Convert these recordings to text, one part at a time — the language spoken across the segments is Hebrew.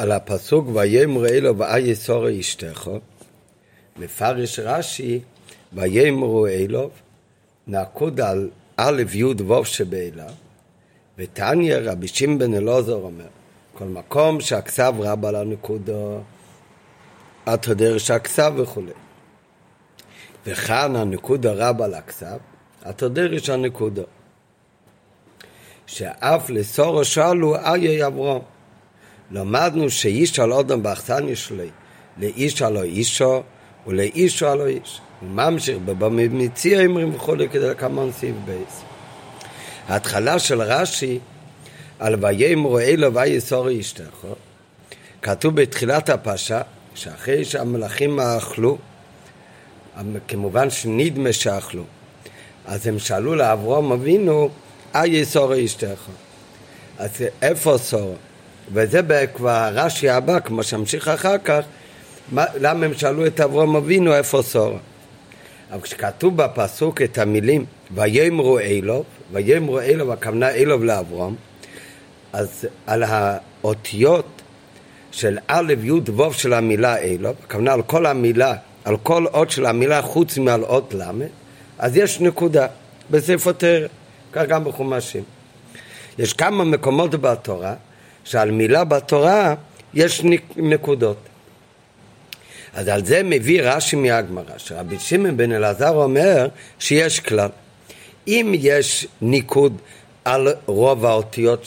על הפסוק ויאמר אלו ואי יסורו אשתך, מפרש רש"י ויאמרו אלו, נעקוד על א' י' ו' שבאלה, ותניא רבי שמעון אלעזר אומר, כל מקום שהכסב רב על הנקודו, אתה דרש הכסב וכולי. וכאן הנקודה רב על הכסב, אתה דרש הנקודו. שאף לסורו שאלו איה אברום. למדנו שאיש על אודם באכסניה שלי, לאיש הלא אישו ולאישו הלא איש. הוא ממשיך במציע אמרים וכולי לקמן סעיף בייס. ההתחלה של רש"י על ויאמרו אלו ויסורי אשתך כתוב בתחילת הפרשה שאחרי שהמלאכים אכלו כמובן שנדמה שאכלו אז הם שאלו לאברום אבינו אי יסורי אשתך אז איפה סורו? וזה כבר רש"י הבא כמו שהמשיך אחר כך מה, למה הם שאלו את אברום אבינו איפה סורו? אבל כשכתוב בפסוק את המילים ויאמרו אלוב, ויאמרו אלוב, הכוונה אלוב לאברום, אז על האותיות של א', י', ו' של המילה אלוב, הכוונה על כל המילה, על כל אות של המילה חוץ מעל אות ל', אז יש נקודה בספר תרא, כך גם בחומשים. יש כמה מקומות בתורה שעל מילה בתורה יש נקודות. אז על זה מביא רש"י מהגמרא, שרבי שמעון בן אלעזר אומר שיש כלל. אם יש ניקוד על רוב האותיות.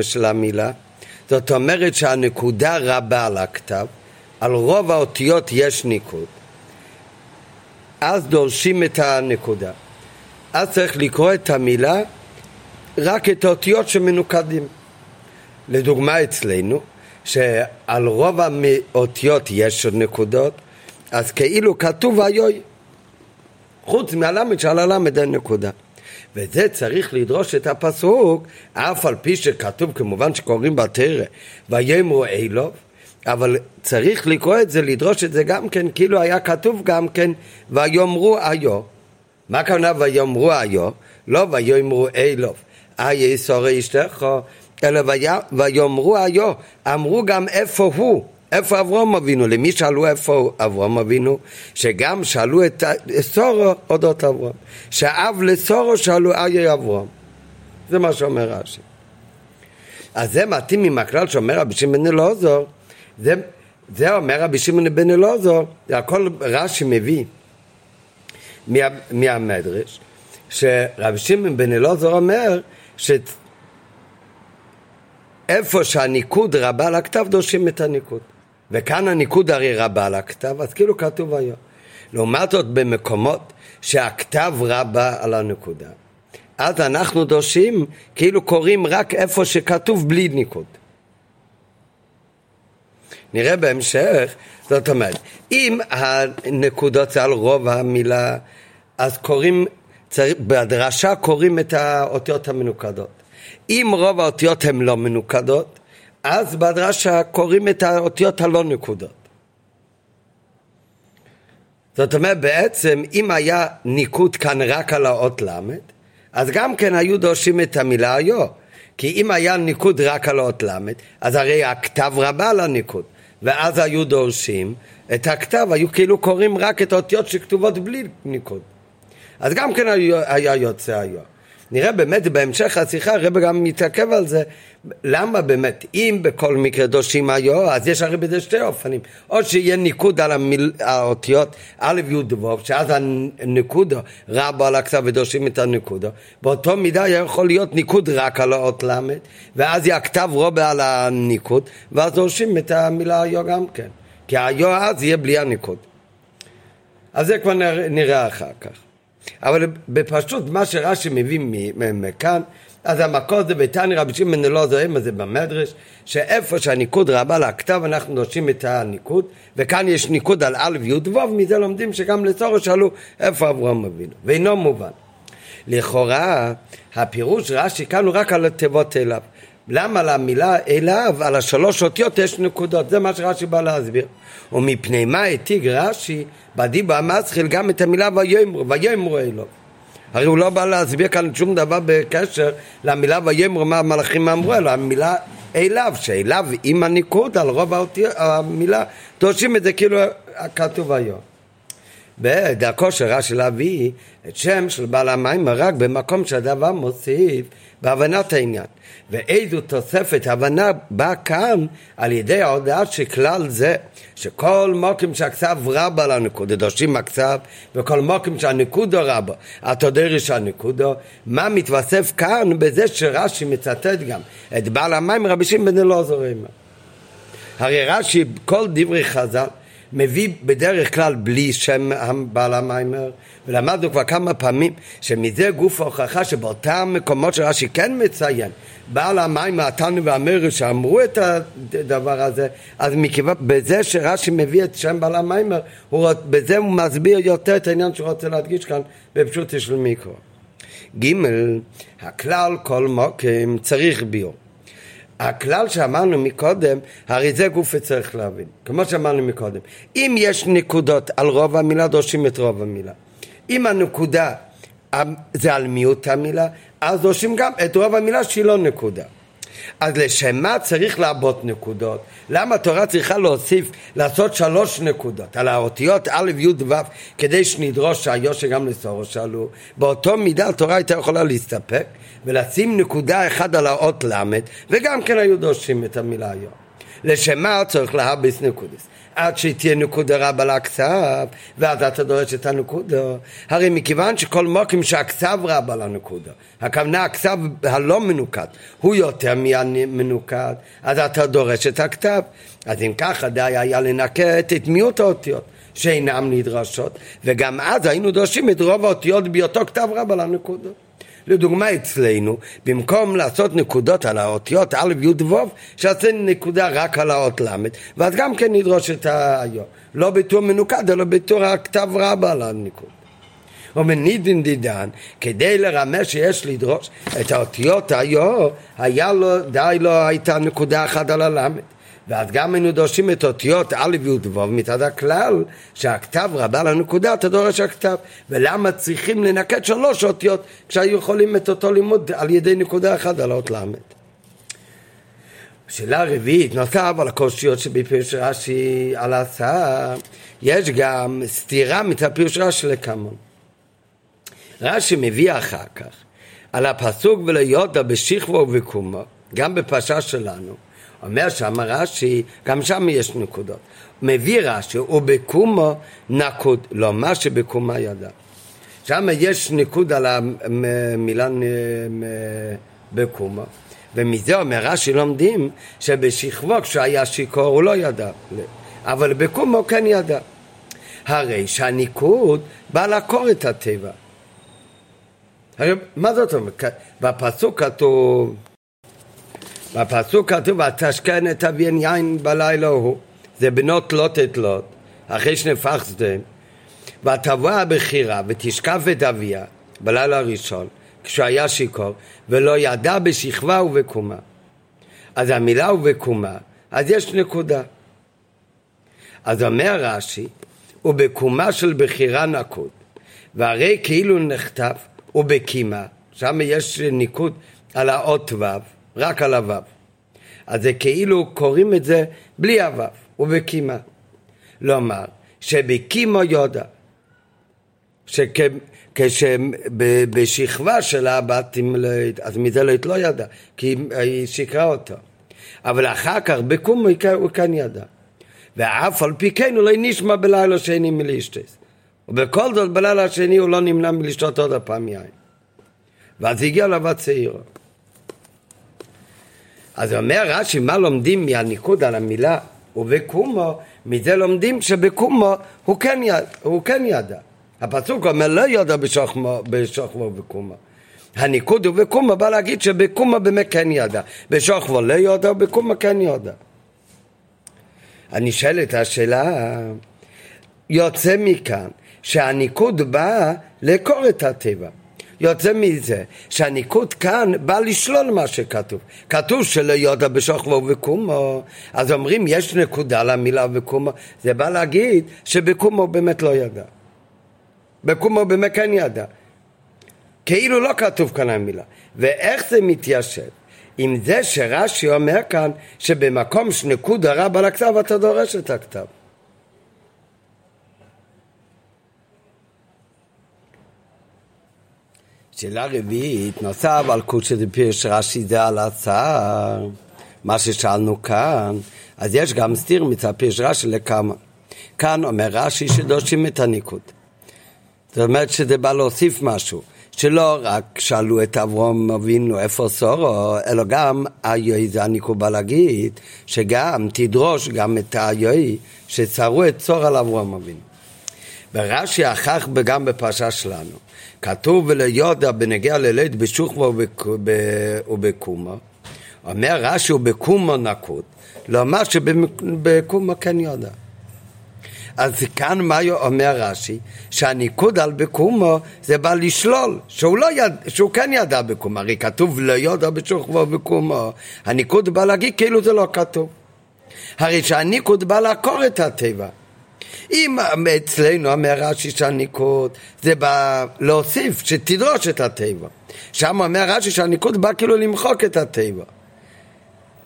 של המילה, זאת אומרת שהנקודה רבה על הכתב, על רוב האותיות יש ניקוד. אז דורשים את הנקודה. אז צריך לקרוא את המילה רק את האותיות שמנוקדים. לדוגמה אצלנו, שעל רוב האותיות יש נקודות, אז כאילו כתוב היוי. חוץ מהלמד שעל הלמד אין נקודה. וזה צריך לדרוש את הפסוק, אף על פי שכתוב כמובן שקוראים בתרא, ויאמרו אילוב, אבל צריך לקרוא את זה, לדרוש את זה גם כן, כאילו היה כתוב גם כן, ויאמרו איו. מה הכוונה ויאמרו איו? לא ויאמרו אילוב. איה יסורי אשתך, אלא ויאמרו היו, אמרו גם איפה הוא, איפה אברום אבינו, למי שאלו איפה אברום אבינו, שגם שאלו את סורו אודות אברום, שאב לסורו שאלו איה אברום, זה מה שאומר רש"י. אז זה מתאים עם הכלל שאומר רבי שמעון אלעזר, זה, זה אומר רבי שמעון בן אלעזר, זה הכל רש"י מביא מה, מהמדרש, שרבי שמעון בן אלעזר אומר ש... איפה שהניקוד רבה על הכתב דורשים את הניקוד. וכאן הניקוד הרי רבה על הכתב, אז כאילו כתוב היום. לעומת זאת במקומות שהכתב רבה על הנקודה, אז אנחנו דורשים, כאילו קוראים רק איפה שכתוב בלי ניקוד. נראה בהמשך, זאת אומרת, אם הנקודות זה על רוב המילה, אז קוראים, בדרשה קוראים את האותיות המנוקדות. אם רוב האותיות הן לא מנוקדות, אז בדרשה קוראים את האותיות הלא נקודות. זאת אומרת, בעצם, אם היה ניקוד כאן רק על האות ל', אז גם כן היו דורשים את המילה היו. כי אם היה ניקוד רק על האות ל', אז הרי הכתב רבה על הניקוד. ואז היו דורשים את הכתב, היו כאילו קוראים רק את האותיות שכתובות בלי ניקוד. אז גם כן היה יוצא היום. נראה באמת בהמשך השיחה, הרב גם מתעכב על זה, למה באמת, אם בכל מקרה דושים היו, אז יש הרי בזה שתי אופנים, או שיהיה ניקוד על המיל, האותיות א' י' דבוב, שאז הניקודו רבו על הכתב ודושים את הניקודו, באותו מידה יכול להיות ניקוד רק על האות ל', ואז יהיה הכתב רובה על הניקוד, ואז דורשים את המילה היו גם כן, כי היו אז יהיה בלי הניקוד. אז זה כבר נראה אחר כך. אבל בפשוט מה שרש"י מביא מכאן, אז המקור זה בתניא רבי שמעון אלעזר, מה זה במדרש, שאיפה שהניקוד רבה לכתב אנחנו נושים את הניקוד, וכאן יש ניקוד על א' י' ו', מזה לומדים שגם לצורך שאלו איפה אברהם אבינו, ואינו מובן. לכאורה הפירוש רש"י כאן הוא רק על התיבות אליו. למה למילה אליו, על השלוש אותיות יש נקודות, זה מה שרש"י בא להסביר. ומפני מה הציג רש"י בדיבו המסחיל גם את המילה ויאמרו, ויאמרו אלו. הרי הוא לא בא להסביר כאן שום דבר בקשר למילה ויאמרו מה המלאכים אמרו, אלא המילה אליו, שאליו עם הניקוד על רוב האותיות, המילה, דורשים את זה כאילו כתוב היום. בדרכו של רש"י להביא את שם של בעל המים רק במקום שהדבר מוסיף בהבנת העניין. ואיזו תוספת הבנה באה כאן על ידי ההודעה שכלל זה שכל מוקים שהכסף רבה לנקודה, דורשים הכסף, וכל מוקים שהנקודו רבה, אתה יודע שהנקודו, מה מתווסף כאן בזה שרש"י מצטט גם את בעל המים רבי שמעון בן אלעזר הרי רש"י, כל דברי חז"ל מביא בדרך כלל בלי שם בעל המיימר, ולמדנו כבר כמה פעמים שמזה גוף ההוכחה שבאותם מקומות שרש"י כן מציין בעל המיימר, התנו והמרש שאמרו את הדבר הזה, אז מכיוון, בזה שרש"י מביא את שם בעל המיימר, הוא, בזה הוא מסביר יותר את העניין שהוא רוצה להדגיש כאן בפשוט של מיקרו. ג' הכלל כל מוקים צריך ביור הכלל שאמרנו מקודם, הרי זה גוף צריך להבין. כמו שאמרנו מקודם, אם יש נקודות על רוב המילה, דורשים את רוב המילה. אם הנקודה זה על מיעוט המילה, אז דורשים גם את רוב המילה שהיא לא נקודה. אז לשם מה צריך לעבות נקודות? למה התורה צריכה להוסיף, לעשות שלוש נקודות על האותיות א', י', ו', כדי שנדרוש שהיושר גם לסורו שאלו? באותו מידה התורה הייתה יכולה להסתפק ולשים נקודה אחת על האות ל', וגם כן היו דורשים את המילה היום. לשם מה צריך להביס נקודס? עד שתהיה נקודה רבה לכסף, ואז אתה דורש את הנקודה. הרי מכיוון שכל מוקים שהכסף רבה לנקודה, הכוונה הכסף הלא מנוקד, הוא יותר מהמנוקד, אז אתה דורש את הכתב. אז אם ככה די היה לנקט את מיעוט האותיות. שאינן נדרשות, וגם אז היינו דורשים את רוב האותיות בהיותו כתב רבה לנקודות. לדוגמה אצלנו, במקום לעשות נקודות על האותיות א', י', ו', שעשינו נקודה רק על האות ל', ואז גם כן נדרוש את היום. לא בתור מנוקד, אלא בתור הכתב רבה על הניקוד. ומנידין דידן, כדי לרמז שיש לדרוש את האותיות היו, היה לו, די לו הייתה נקודה אחת על הלמד. ואז גם היינו דורשים את אותיות א' י' ו' מצד הכלל שהכתב רבה לנקודה, אתה דורש הכתב. ולמה צריכים לנקד שלוש אותיות כשהיו יכולים את אותו לימוד על ידי נקודה אחת על האות ל'. שאלה רביעית, נוסף על הקושיות שבפירוש רש"י על ההצעה, יש גם סתירה מצד פירוש רש"י לכמון. רש"י מביא אחר כך על הפסוק ולא יודע בשכבו ובקומו, גם בפרשה שלנו, אומר שם רש"י, גם שם יש נקודות. מביא רש"י, ובקומו נקוד, לא מה שבקומה ידע. שם יש ניקוד על המילה בקומו, ומזה אומר רש"י לומדים שבשכבו כשהיה שיכור הוא לא ידע, אבל בקומו כן ידע. הרי שהניקוד בא לעקור את הטבע. הרי מה זאת אומרת? בפסוק כתוב בפסוק כתוב, ותשכן את אביין יין בלילה ההוא, זה בנות לוט את לוט, אחרי שדה, ותבוא הבכירה ותשקף את אביה בלילה הראשון, כשהוא היה שיכור, ולא ידע בשכבה ובקומה. אז המילה ובקומה, אז יש נקודה. אז אומר רש"י, ובקומה של בחירה נקוד, והרי כאילו נכתב, ובקימה, שם יש ניקוד על האות ו', רק על הוו. אז זה כאילו קוראים את זה בלי הוו, ובקימה. לומר, שבקימו יודע, שכשבשכבה של הבת, אז מזה לא, לא ידע, כי היא שיקרה אותו. אבל אחר כך בקומו הוא כן ידע. ואף על פי כן הוא לא נשמע בלילה שני מלשתס. ובכל זאת בלילה השני הוא לא נמנע מלשתות עוד הפעם יין. ואז הגיע לבת צעירה. אז אומר רש"י, מה לומדים מהניקוד על המילה ובקומו? מזה לומדים שבקומו הוא כן, יד, הוא כן ידע. הפסוק אומר לא ידע בשוכמו, בשוכמו ובקומו. הניקוד הוא בקומו בא להגיד שבקומו באמת כן ידע. בשוכמו לא ידע ובקומו כן ידע. אני שואל את השאלה, יוצא מכאן שהניקוד בא לעקור את הטבע. יוצא מזה שהניקוד כאן בא לשלול מה שכתוב. כתוב שלא יודע בשוכבו ובקומו, אז אומרים יש נקודה למילה בקומו, זה בא להגיד שבקומו באמת לא ידע. בקומו באמת כן ידע. כאילו לא כתוב כאן המילה. ואיך זה מתיישב? עם זה שרש"י אומר כאן שבמקום שנקודה רב על הכתב אתה דורש את הכתב. שאלה רביעית, נוסף על קודשא דפירש רש"י זה על הצער, מה ששאלנו כאן, אז יש גם סתיר מצד פירש רש"י לכמה. כאן אומר רש"י שדורשים את הניקוד. זאת אומרת שזה בא להוסיף משהו. שלא רק שאלו את אברום אבינו איפה סורו, אלא גם היואי זה אני בא להגיד, שגם תדרוש גם את היואי שצרו את צור על אברום אבינו. ברש"י אחר וגם בפרשה שלנו, כתוב וליודע בנגיע לליד בשוכבו ובקומה, אומר רש"י ובקומה נקוד, לא אומר שבקומה כן יודע. אז כאן מה אומר רש"י? שהניקוד על בקומו זה בא לשלול, שהוא, לא יד, שהוא כן ידע בקומו, הרי כתוב לא יודע בשוכבו בקומו, הניקוד בא להגיד כאילו זה לא כתוב. הרי שהניקוד בא לעקור את הטבע. אם אצלנו אומר רש"י שהניקוד זה בא להוסיף, שתדרוש את הטבע. שם אומר רש"י שהניקוד בא כאילו למחוק את הטבע.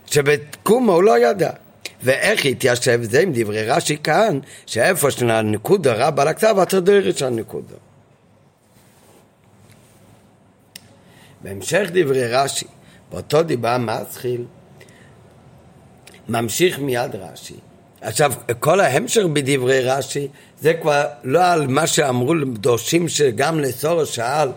שבקומו הוא לא ידע. ואיך התיישב זה עם דברי רש"י כאן, שאיפה שהנקודה רבה על הכתב, אתה דרך של הנקודה. בהמשך דברי רש"י, באותו דיבה מתחיל, ממשיך מיד רש"י. עכשיו, כל ההמשך בדברי רש"י, זה כבר לא על מה שאמרו דורשים שגם לסורו שאל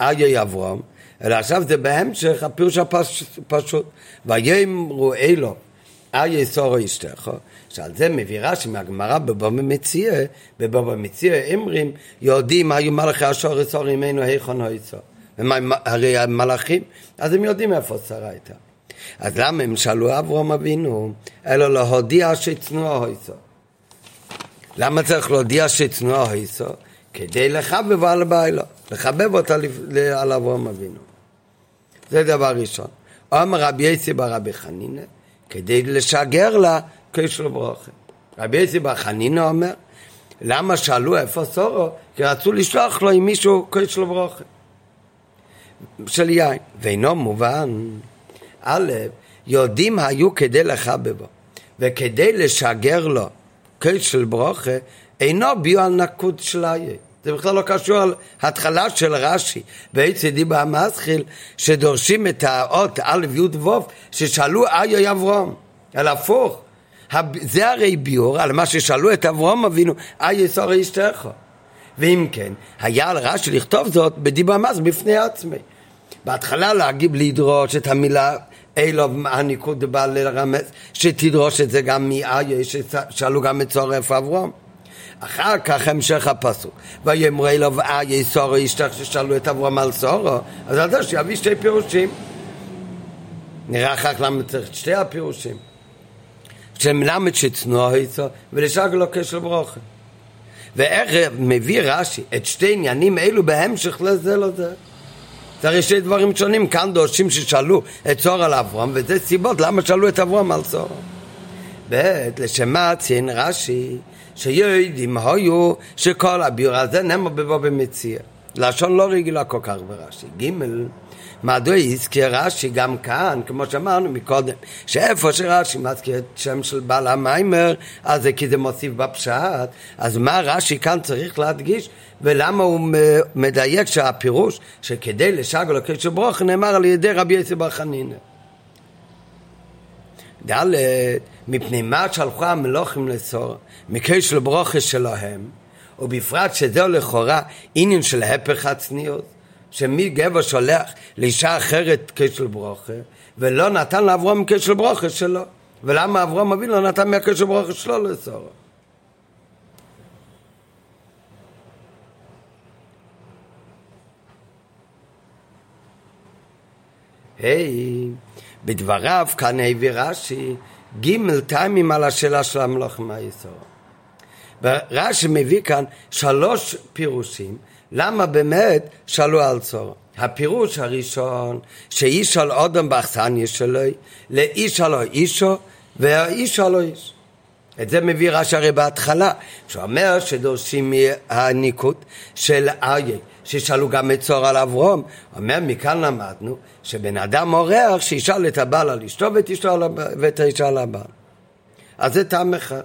אריה אברום, אלא עכשיו זה בהמשך הפירוש הפשוט. ויאמרו אלו אריה סורו אשתך, שעל זה מביא רש"י מהגמרא בבבא מציע, בבבא מציע אמרים, יודעים היו מלאכי השור אסור ממנו היכון היצור. הרי המלאכים, אז הם יודעים איפה שרה הייתה. אז למה הם שאלו אברהם אבינו, אלא להודיע שצנוע היצור. למה צריך להודיע שצנוע היצור? כדי לחבב על בעילו, לחבב אותה על אברהם אבינו. זה דבר ראשון. אמר רבי יצי ברבי חנינא כדי לשגר לה כשל ברוכה. רבי יצי בר חנינא אומר, למה שאלו איפה סורו? כי רצו לשלוח לו עם מישהו כשל ברוכה. של יין. ואינו מובן, א', יודעים היו כדי לחבבו, וכדי לשגר לו כשל ברוכה, אינו ביו על נקוד של היין. זה בכלל לא קשור על התחלה של רש"י ב-ACD במסחיל שדורשים את האות א' י' ו' ששאלו איה אברום, אלא הפוך. זה הרי ביור על מה ששאלו את אברום אבינו, איה סורי אשתך. ואם כן, היה על רש"י לכתוב זאת בדיבה מס בפני עצמי. בהתחלה להגיב לדרוש את המילה אלו הניקוד בא לרמז, שתדרוש את זה גם מאיה, ששאלו גם את צורף אברום. אחר כך המשך הפסוק. ויאמרו אליו איה סורו ישתך ששאלו את אברהם על סורו, אז על זה שיביא שתי פירושים. נראה אחר כך למה צריך את שתי הפירושים. שמלמד שצנוע איתו ולשג לו קשר ברוכה. ואיך מביא רש"י את שתי עניינים אלו בהמשך לזה לזה. זה הרי דברים שונים, כאן דורשים ששאלו את צור על אברהם, וזה סיבות למה שאלו את אברהם על צור. ב' לשמה ציין רש"י שיודעים היו שכל הביור הזה נאמר בבוא במציע. לשון לא רגילה כל כך ברש"י. ג' מדוע הזכיר רש"י גם כאן, כמו שאמרנו מקודם, שאיפה שרש"י מזכיר את שם של בעל המיימר, אז זה כי זה מוסיף בפשט, אז מה רש"י כאן צריך להדגיש, ולמה הוא מדייק שהפירוש שכדי לשג אלוקי של ברוך נאמר על ידי רבי יצא בר חנינא. ד' מפני מה שלחו המלוכים לסור, מקש לברוכה שלהם, ובפרט שזהו לכאורה עניין של הפך הצניעות, שמי גבר שולח לאישה אחרת כשל ברוכה, ולא נתן לאברום כשל ברוכה שלו. ולמה אברום אבינו לא נתן מהקשר ברוכה שלו לסור? היי, בדבריו כאן הביא רש"י ג' טעמים על השאלה של המלוכים מהיסור. ורש"י מביא כאן שלוש פירושים למה באמת שאלו על צור. הפירוש הראשון שאיש על אודם באכסניה שלו, לאיש הלא אישו והאיש הלא איש. את זה מביא רש"י הרי בהתחלה, שהוא אומר שדורשים מהניקוד של אריה, ששאלו גם את צור על אברום, אומר מכאן למדנו שבן אדם אורח שישאל את הבעל על אשתו ואת האישה על הבעל. אז זה טעם אחד.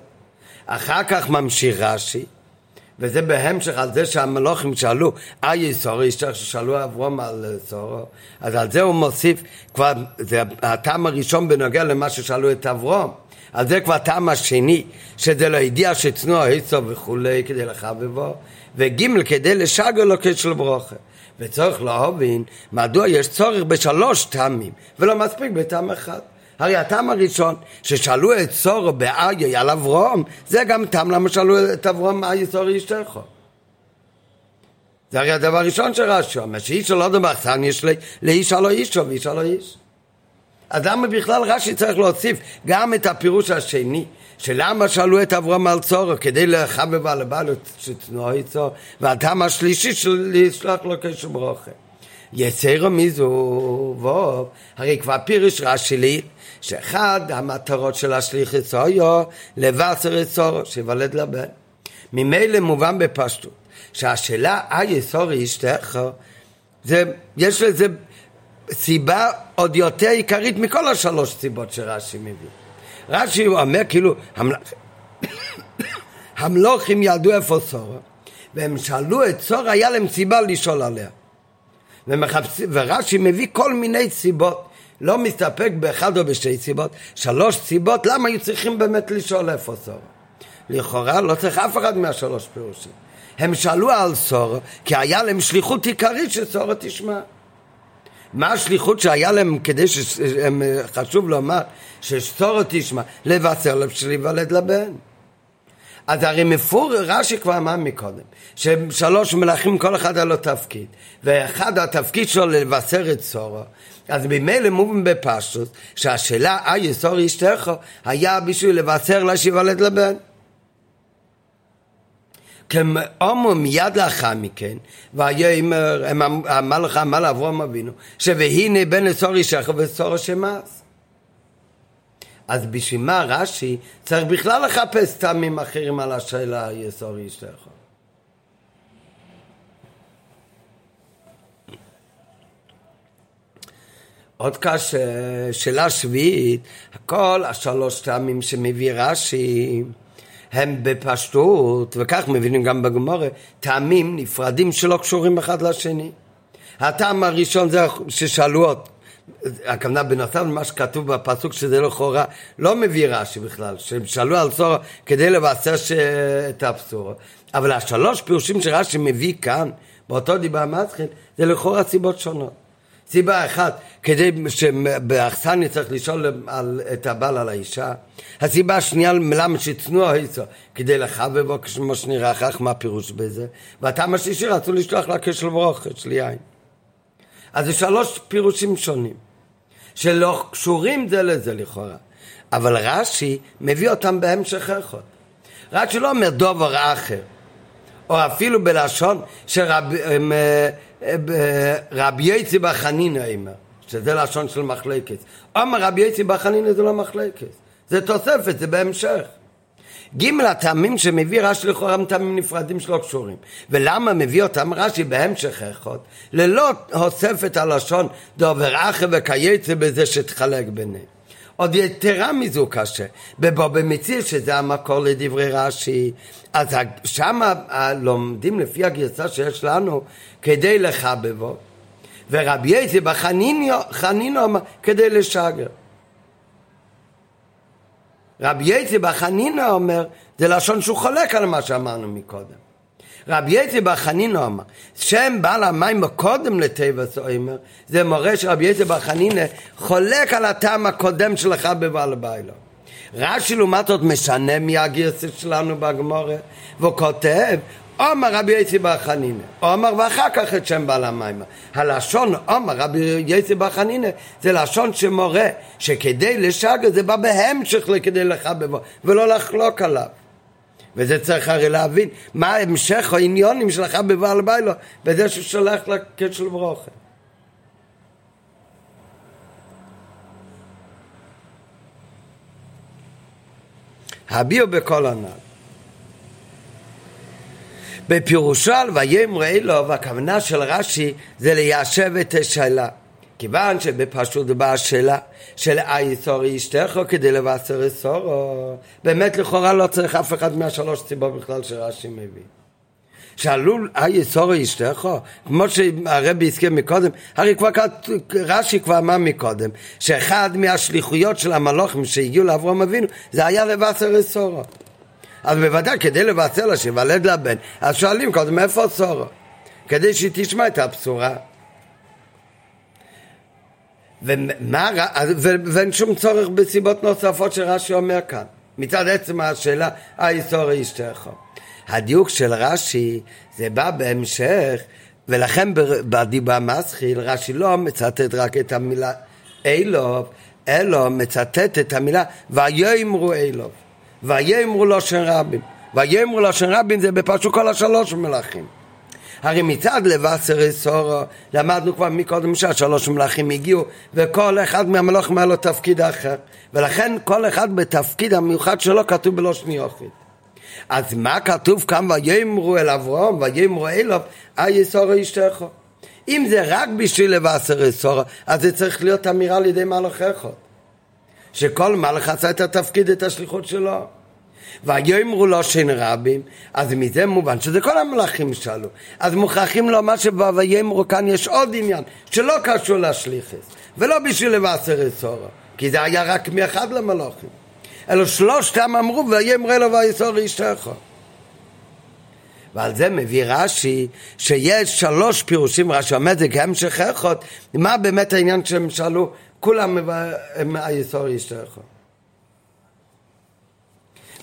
אחר כך ממשיך רש"י, וזה בהמשך על זה שהמלוכים שאלו, אי סורו, אשתך ששאלו אברום על סורו, אז על זה הוא מוסיף, כבר, זה הטעם הראשון בנוגע למה ששאלו את אברום. על זה כבר הטעם השני, שזה לא ידיע שצנוע היצו וכולי כדי לחבבו, וג' כדי לשגר לו כשל ברוכה. וצריך להבין מדוע יש צורך בשלוש טעמים, ולא מספיק בטעם אחד. הרי הטעם הראשון, ששאלו את סורו באיי על אברום, זה גם טעם למה שאלו את אברום איי סורו אשתך. זה הרי הדבר הראשון שרש"י אומר, שאיש לא דבר חסן יש לי, לאיש הלא אישו ואיש הלא איש. אז למה בכלל רש"י צריך להוסיף גם את הפירוש השני, שלמה שאלו את אברהם על צורו כדי לחבב על הבעלות שתנוע איתו, והטעם השלישי של לשלוח לו קשר ברוכה. יצרו מזו ווב, הרי כבר פירוש רש"י שאחד המטרות של השליחת היה לבשר את שיוולד לבן. ממילא מובן בפשטות, שהשאלה אי סורי אשתך, זה, יש לזה סיבה עוד יותר עיקרית מכל השלוש סיבות שרש"י מביא. רש"י אומר כאילו, המלוכים ידעו איפה סורה, והם שאלו את סורה, היה להם סיבה לשאול עליה. ומחפש... ורש"י מביא כל מיני סיבות, לא מסתפק באחד או בשתי סיבות, שלוש סיבות, למה היו צריכים באמת לשאול איפה סורה? לכאורה לא צריך אף אחד מהשלוש פירושים. הם שאלו על סורה, כי היה להם שליחות עיקרית שסורה תשמע. מה השליחות שהיה להם כדי שהם, חשוב לומר שסורו תשמע לבשר לב שלי ולד לבן אז הרי מפור רש"י כבר אמר מקודם ששלוש מלכים כל אחד היה לו תפקיד ואחד התפקיד שלו לבשר את סורו אז ממילא מובן בפשוט שהשאלה אי סורי אשתך היה בשביל לבשר לה שיוולד לבן כאומר מיד לאחר מכן, ויאמר, אמר לך, אמר לאברהם אבינו, שהנה בן לצור אישך וצור שמס. אז בשביל מה רש"י צריך בכלל לחפש טעמים אחרים על השאלה יסור אישך? עוד קשה, שאלה שביעית, כל השלוש טעמים שמביא רש"י הם בפשטות, וכך מבינים גם בגמורה, טעמים נפרדים שלא קשורים אחד לשני. הטעם הראשון זה ששאלו עוד, הכוונה בנוסף למה שכתוב בפסוק שזה לכאורה לא מביא רש"י בכלל, שהם שאלו על צורו כדי לבשר ש... את הבשורה. אבל השלוש פירושים שרש"י מביא כאן, באותו דיבר המתחיל, זה לכאורה סיבות שונות. סיבה אחת, כדי שבאכסניה צריך לשאול על, את הבעל על האישה. הסיבה השנייה, למה שצנוע היצו, כדי לחבבו, כמו שנראה כך, מה הפירוש בזה? והטעם השלישי רצו לשלוח לה כשל ברוך, אצל יין. אז זה שלוש פירושים שונים, שלא קשורים זה לזה לכאורה. אבל רש"י מביא אותם בהמשך אחד. רש"י לא אומר דובר אחר, או אפילו בלשון שרב... רבי יצי בחנינא אומר, שזה לשון של מחלקת. אומר רבי יצי בחנינא זה לא מחלקת, זה תוספת, זה בהמשך. ג' הטעמים שמביא רש"י לכאורה הם טעמים נפרדים שלא קשורים. ולמה מביא אותם רש"י בהמשך אחד, ללא הוספת הלשון דובר אחר וכייצא בזה שתחלק ביניהם. עוד יתרה מזו קשה, בבוא במציר שזה המקור לדברי רש"י, אז שם לומדים לפי הגרסה שיש לנו כדי לחבבו, ורבי יצי בחנינו כדי לשגר. רבי יצי בחנינו אומר, זה לשון שהוא חולק על מה שאמרנו מקודם. רבי יצי בחנינו אמר, שם בעל המים קודם לטבע אומר, זה מורה שרבי יצי בחנינה חולק על הטעם הקודם שלך בבעל ביילו. רש"י לעומת זאת משנה מהגרסה שלנו בגמורה, והוא כותב, עומר רבי יצי בר חנינא, עומר ואחר כך את שם בעל המים. הלשון עומר רבי יצי בר חנינא זה לשון שמורה שכדי לשגר זה בא בהמשך לכדי לחבבו ולא לחלוק עליו. וזה צריך הרי להבין מה המשך העניונים של החבבו על ביילו בזה ששולח לקשר ברוכה. הביאו בכל הנ"ל. בפירושו על ויאמר אלו, והכוונה של רש"י זה ליישב את השאלה. כיוון שבפשוט באה השאלה של אייסורי אשתך כדי לבשר אסורו, באמת לכאורה לא צריך אף אחד מהשלוש סיבות בכלל שרש"י מביא. שאלו אייסורי אשתך, כמו שהרבי הזכיר מקודם, הרי כבר רש"י כבר אמר מקודם, שאחד מהשליחויות של המלוכים שהגיעו לאברהם אבינו זה היה לבשר אסורו. אז בוודאי כדי לבשר לה שיוולד לה בן, אז שואלים קודם איפה סורו? כדי שהיא תשמע את הבשורה. ומה, ואין שום צורך בסיבות נוספות שרש"י אומר כאן. מצד עצם השאלה, האיסור אשתך. הדיוק של רש"י זה בא בהמשך, ולכן בדיבה מסחיל רש"י לא מצטט רק את המילה אילוב, אלא מצטט את המילה ויאמרו אילוב. ויאמרו שם רבים. ויאמרו שם רבים זה בפשוט כל השלוש מלכים. הרי מצד לבשר סורו למדנו כבר מקודם שהשלוש מלכים הגיעו וכל אחד מהמלוכים היה לו תפקיד אחר. ולכן כל אחד בתפקיד המיוחד שלו כתוב בלושן יוכית אז מה כתוב כאן? ויאמרו אל אברהם ויאמרו אליו אי סורו אשתך אם זה רק בשביל לבשר סורו אז זה צריך להיות אמירה על ידי מלאך אחד שכל מלאך עשה את התפקיד את השליחות שלו ויאמרו לו שן רבים, אז מזה מובן שזה כל המלאכים שאלו. אז מוכרחים לומר שבויאמרו כאן יש עוד עניין, שלא קשור לשליחס, ולא בשביל לבשר אסורו, כי זה היה רק מאחד למלאכים. אלא שלושתם אמרו ויאמרו אלו ויסור אשתך. ועל זה מביא רש"י שיש שלוש פירושים, רש"י אומר זה כהמשך איכות, מה באמת העניין שהם שאלו, כולם הם היסור אשתך.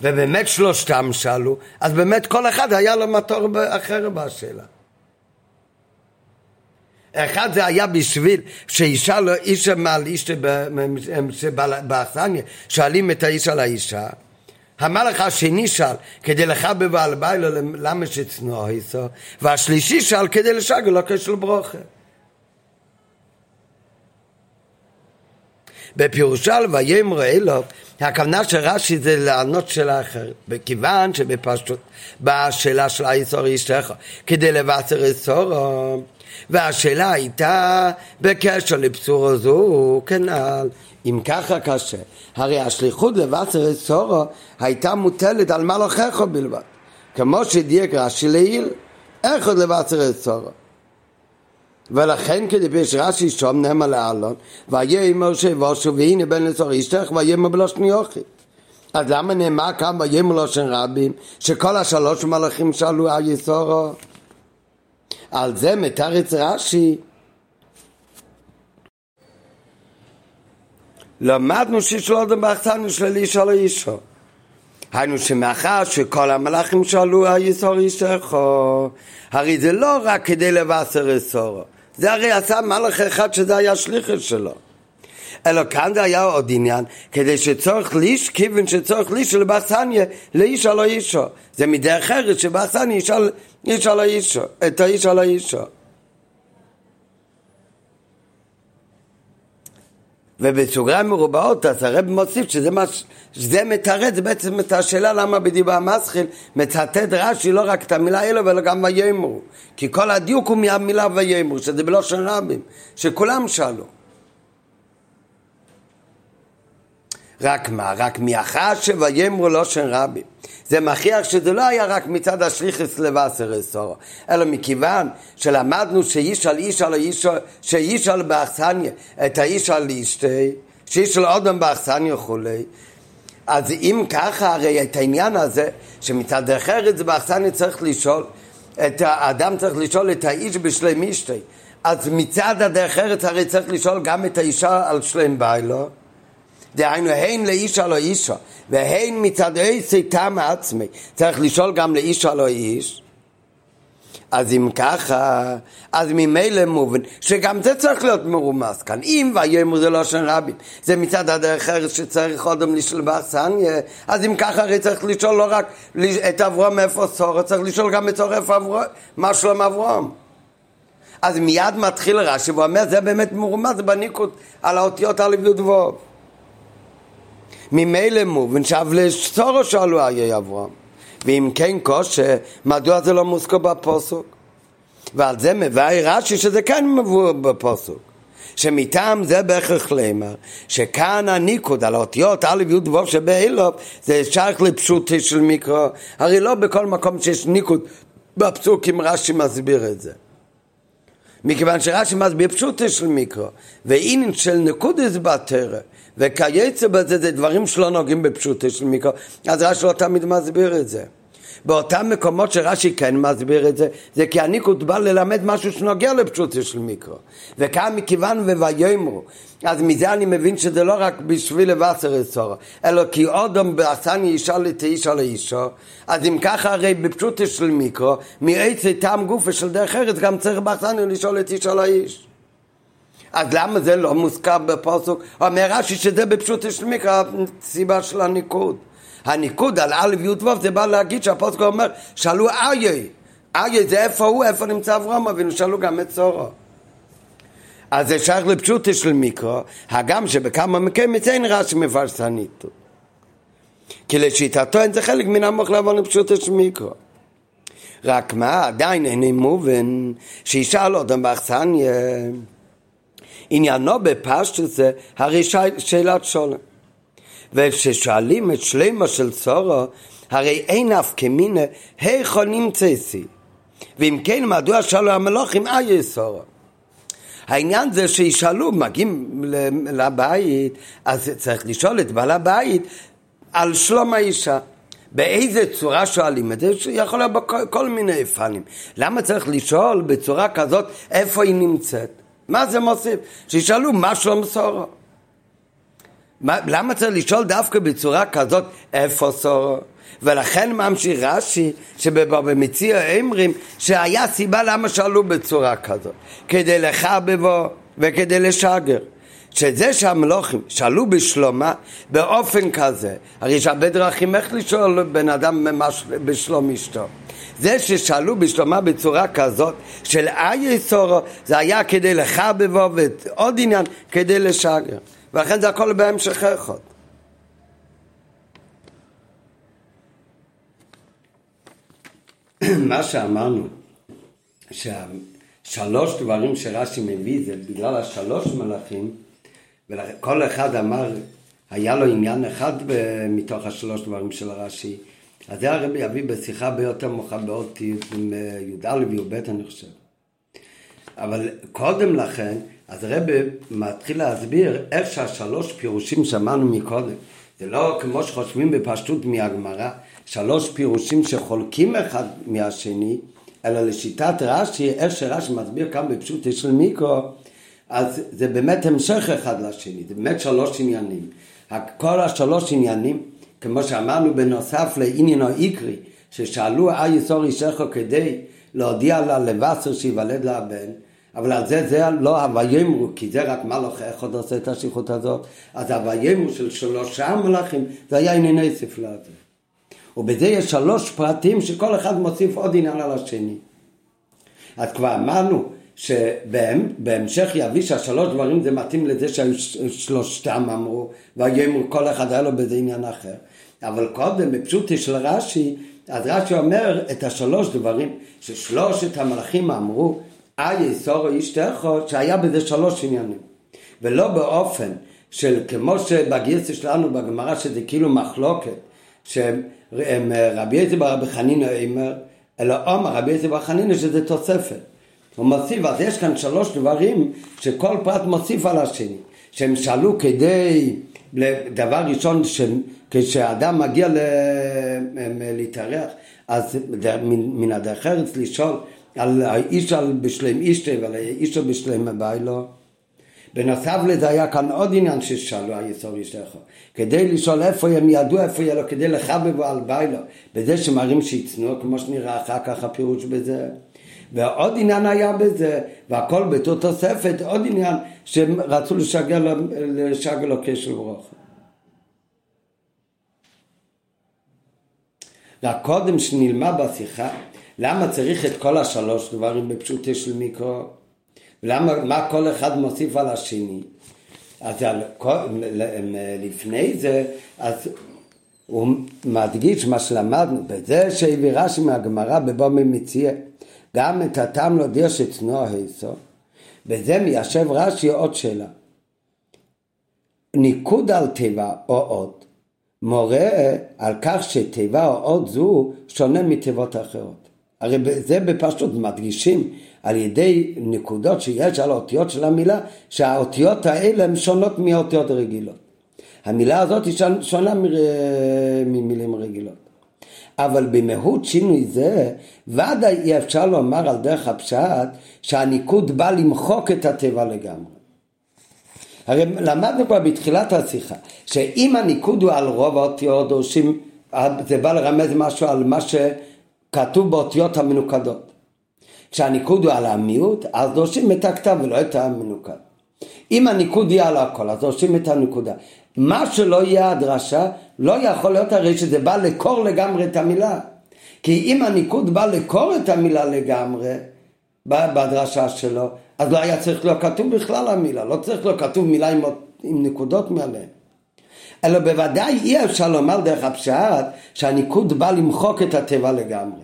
ובאמת שלושתם שאלו, אז באמת כל אחד היה לו מטור אחר בשאלה. אחד זה היה בשביל שאישה לא אישה מעל אישה באכסניה, שואלים את האיש על האישה. המלך השני שאל כדי לחבב על ביילו למה שצנוע איסו, והשלישי שאל כדי לשגל לו כשל ברוכה. בפירושל ויאמר אלוב הכוונה של רש"י זה לענות שאלה אחרת, בכיוון שבפשוט באה השאלה של האיסור אשתך כדי לבשר איסורו, והשאלה הייתה בקשר לבשורו זו כנ"ל. אם ככה קשה, הרי השליחות לבשר איסורו הייתה מוטלת על מלאכך בלבד, כמו שדייק רש"י לעיל, איך עוד לבשר איסורו. ולכן כדפיש רש"י שום נאמר לאלון ויאמר שבושו והנה בן לצור אשתך ויאמר בלושן יוכי. אז למה נאמר כאן ויאמר לושן רבים שכל השלוש מלאכים שאלו על יסורו? על זה מתרץ רש"י. למדנו ששלודם באחסנו של איש על אישו. היינו שמאחר שכל המלאכים שאלו על יסור אישך הרי זה לא רק כדי לבשר יסורו זה הרי עשה מלאך אחד שזה היה שליחת שלו. אלא כאן זה היה עוד עניין, כדי שצורך ליש, כיוון שצורך ליש לבאסניה, לאיש על האישו. זה מדרך ארץ שבאסניה איש על האישו, את האיש על האישו. ובסוגריים מרובעות, אז הרב מוסיף שזה מה, שזה מתרץ בעצם את השאלה למה בדיבר המסחיל מצטט רש"י לא רק את המילה אלו ולא גם ויאמרו. כי כל הדיוק הוא מהמילה ויאמרו שזה בלושן רבים שכולם שאלו רק מה? רק מאחר שויאמרו לושן רבים זה מכריח שזה לא היה רק מצד השליחס לבשר אסורו, אלא מכיוון שלמדנו שאיש על איש על איש, שאיש על באכסניה, את האיש על אשתי, שאיש על אודם באכסניה וכולי. אז אם ככה, הרי את העניין הזה, שמצד זה באכסניה צריך לשאול, את האדם צריך לשאול את האיש בשלם אשתי. אז מצד הדרך ארץ הרי צריך לשאול גם את האישה על שלם ביילו. דהיינו, הן לאישה לא אישה, והן מצד איסי טעם עצמי, צריך לשאול גם לאישה לא איש. אז אם ככה, אז ממילא מובן שגם זה צריך להיות מרומז כאן. אם ויאמר זה לא שם רבין, זה מצד הדרך ארץ שצריך אודם לשאול באכסניה, אז אם ככה הרי צריך לשאול לא רק את אברום איפה סורו, צריך לשאול גם את סורו איפה אברום, מה שלום אברום. אז מיד מתחיל רש"י ואומר זה באמת מרומז בניקוד על האותיות א' י' ממילא מובן שאבלסורו שאלו איי אברהם. ואם כן קושה, מדוע זה לא מוזכר בפוסוק? ועל זה מבאי רש"י שזה כן מבוא בפוסוק. שמטעם זה בהכרח לימר, שכאן הניקוד על האותיות א' י' ו' שבאילוב זה שייך לפשוטי של מיקרו, הרי לא בכל מקום שיש ניקוד בפסוקים רש"י מסביר את זה. מכיוון שרש"י מסביר פשוטי של מיקרו, ואין של נקודס בתרא, וכייצא בזה זה דברים שלא נוגעים בפשוטי של מיקרו, אז רש"י לא תמיד מסביר את זה. באותם מקומות שרש"י כן מסביר את זה, זה כי הניקוד בא ללמד משהו שנוגע לפשוטו של מיקרו. וכאן מכיוון וויאמרו, אז מזה אני מבין שזה לא רק בשביל לבשר אסורו, אלא כי אודם בעשני אישה לתאישה לאישו, אז אם ככה הרי בפשוטו של מיקרו, מעצי טעם גופה של דרך ארץ, גם צריך בעשני לשאול את אישה לאיש. אז למה זה לא מוזכר בפוסוק? אומר רש"י שזה בפשוטו של מיקרו, הסיבה של הניקוד. הניקוד על א' י' ו' זה בא להגיד שהפוסק אומר שאלו אריה אריה זה איפה הוא, איפה נמצא אברהם אבינו, שאלו גם את צורו אז זה שייך לפשוטי של מיקרו, הגם שבכמה מקרים מציין רש"י מפרש הניתוק. כי לשיטתו אין זה חלק מן המוח לעבור לפשוטי של מיקרו. רק מה, עדיין אין מובן שישאל אותם באכסניה. עניינו בפשטות זה הרי שאלת שולם. וכששואלים את שלמה של צורו, הרי אין אף כמינה, היכו נמצאסי. ואם כן, מדוע שאלו המלוכים איה סורו? העניין זה שישאלו, מגיעים לבית, אז צריך לשאול את בעל הבית על שלום האישה. באיזה צורה שואלים את זה? יכול להיות בכל מיני פנים. למה צריך לשאול בצורה כזאת איפה היא נמצאת? מה זה מוסיף? שישאלו מה שלום סורו. מה, למה צריך לשאול דווקא בצורה כזאת איפה סורו? ולכן ממשיך רש"י שבמציע אומרים שהיה סיבה למה שאלו בצורה כזאת כדי לחבבו וכדי לשגר שזה שהמלוכים שאלו בשלומה באופן כזה הרי יש הרבה דרכים איך לשאול בן אדם בשלום אשתו זה ששאלו בשלומה בצורה כזאת של איה סורו זה היה כדי לחבבו ועוד עניין כדי לשגר ולכן זה הכל בהמשך אחד. מה שאמרנו, שהשלוש דברים שרש"י מביא זה בגלל השלוש מלאכים, וכל אחד אמר, היה לו עניין אחד מתוך השלוש דברים של רש"י, אז זה הרבי יביא בשיחה ביותר מאוחר בעוד י"א וי"ב אני חושב. אבל קודם לכן, אז הרב מתחיל להסביר איך שהשלוש פירושים שאמרנו מקודם, זה לא כמו שחושבים בפשטות מהגמרא, שלוש פירושים שחולקים אחד מהשני, אלא לשיטת רש"י, איך שרש"י מסביר כאן בפשוט של מיקרו, אז זה באמת המשך אחד לשני, זה באמת שלוש עניינים. כל השלוש עניינים, כמו שאמרנו בנוסף לעניין העיקרי, ששאלו אה יסור אישך כדי להודיע לה לבשר שיוולד לה הבן, אבל על זה זה לא הוויאמרו, כי זה רק מלאך אחד עושה את השיחות הזאת, אז הוויאמרו של שלושה מלאכים זה היה ענייני ספלה הזה. ובזה יש שלוש פרטים שכל אחד מוסיף עוד עניין על השני. אז כבר אמרנו שבהמשך יביא שהשלוש דברים זה מתאים לזה ששלושתם אמרו, ויאמרו כל אחד היה לו בזה עניין אחר. אבל קודם בפשוטי של רש"י, אז רש"י אומר את השלוש דברים ששלושת המלאכים אמרו איה סורו איש תכו, שהיה בזה שלוש עניינים. ולא באופן של כמו שבגרסה שלנו בגמרא שזה כאילו מחלוקת, שרבי יצא ברבי חנינא אומר, אלא עומר רבי יצא ברבי חנינא שזה תוספת. הוא מוסיף, אז יש כאן שלוש דברים שכל פרט מוסיף על השני, שהם שאלו כדי, דבר ראשון, כשאדם מגיע להתארח, אז מן הדרך ארץ לשאול על האיש על בשלם אישתה ועל האיש על בשלם ביילו. בנוסף לזה היה כאן עוד עניין ששאלו היסור אשתך כדי לשאול איפה הם ידעו איפה יהיה לו כדי לחבב על ביילו בזה שמראים שיצנו כמו שנראה אחר כך הפירוש בזה ועוד עניין היה בזה והכל בתור תוספת עוד עניין שהם רצו לשגר, לשגר לו קשר ברוך והקודם שנלמד בשיחה למה צריך את כל השלוש דברים בפשוטי של מיקרו? ולמה, מה כל אחד מוסיף על השני? אז לפני זה, אז הוא מדגיש מה שלמדנו, בזה שהביא רש"י מהגמרא בבומי מציע, גם את הטעם להודיע שצנוע היסו, בזה מיישב רש"י עוד שאלה. ניקוד על תיבה או אות מורה על כך שתיבה או אות זו שונה מתיבות אחרות. הרי זה בפשטות מדגישים על ידי נקודות שיש על האותיות של המילה, שהאותיות האלה הן שונות מהאותיות הרגילות. המילה הזאת היא שונה ממילים רגילות. אבל במהות שינוי זה, ודאי אי אפשר לומר על דרך הפשט שהניקוד בא למחוק את הטבע לגמרי. הרי למדנו כבר בתחילת השיחה, שאם הניקוד הוא על רוב האותיות, דורשים, זה בא לרמז משהו על מה שכתוב באותיות המנוקדות. כשהניקוד הוא על המיעוט, אז דורשים את הכתב ולא את המנוקד. אם הניקוד יהיה על הכל, אז דורשים את הנקודה. מה שלא יהיה הדרשה, לא יכול להיות הרי שזה בא לקור לגמרי את המילה. כי אם הניקוד בא לקור את המילה לגמרי, בדרשה שלו, אז לא היה צריך להיות כתוב בכלל המילה, לא צריך להיות כתוב מילה עם, עם נקודות מעליהן. אלא בוודאי אי אפשר לומר דרך הפשט שהניקוד בא למחוק את הטבע לגמרי.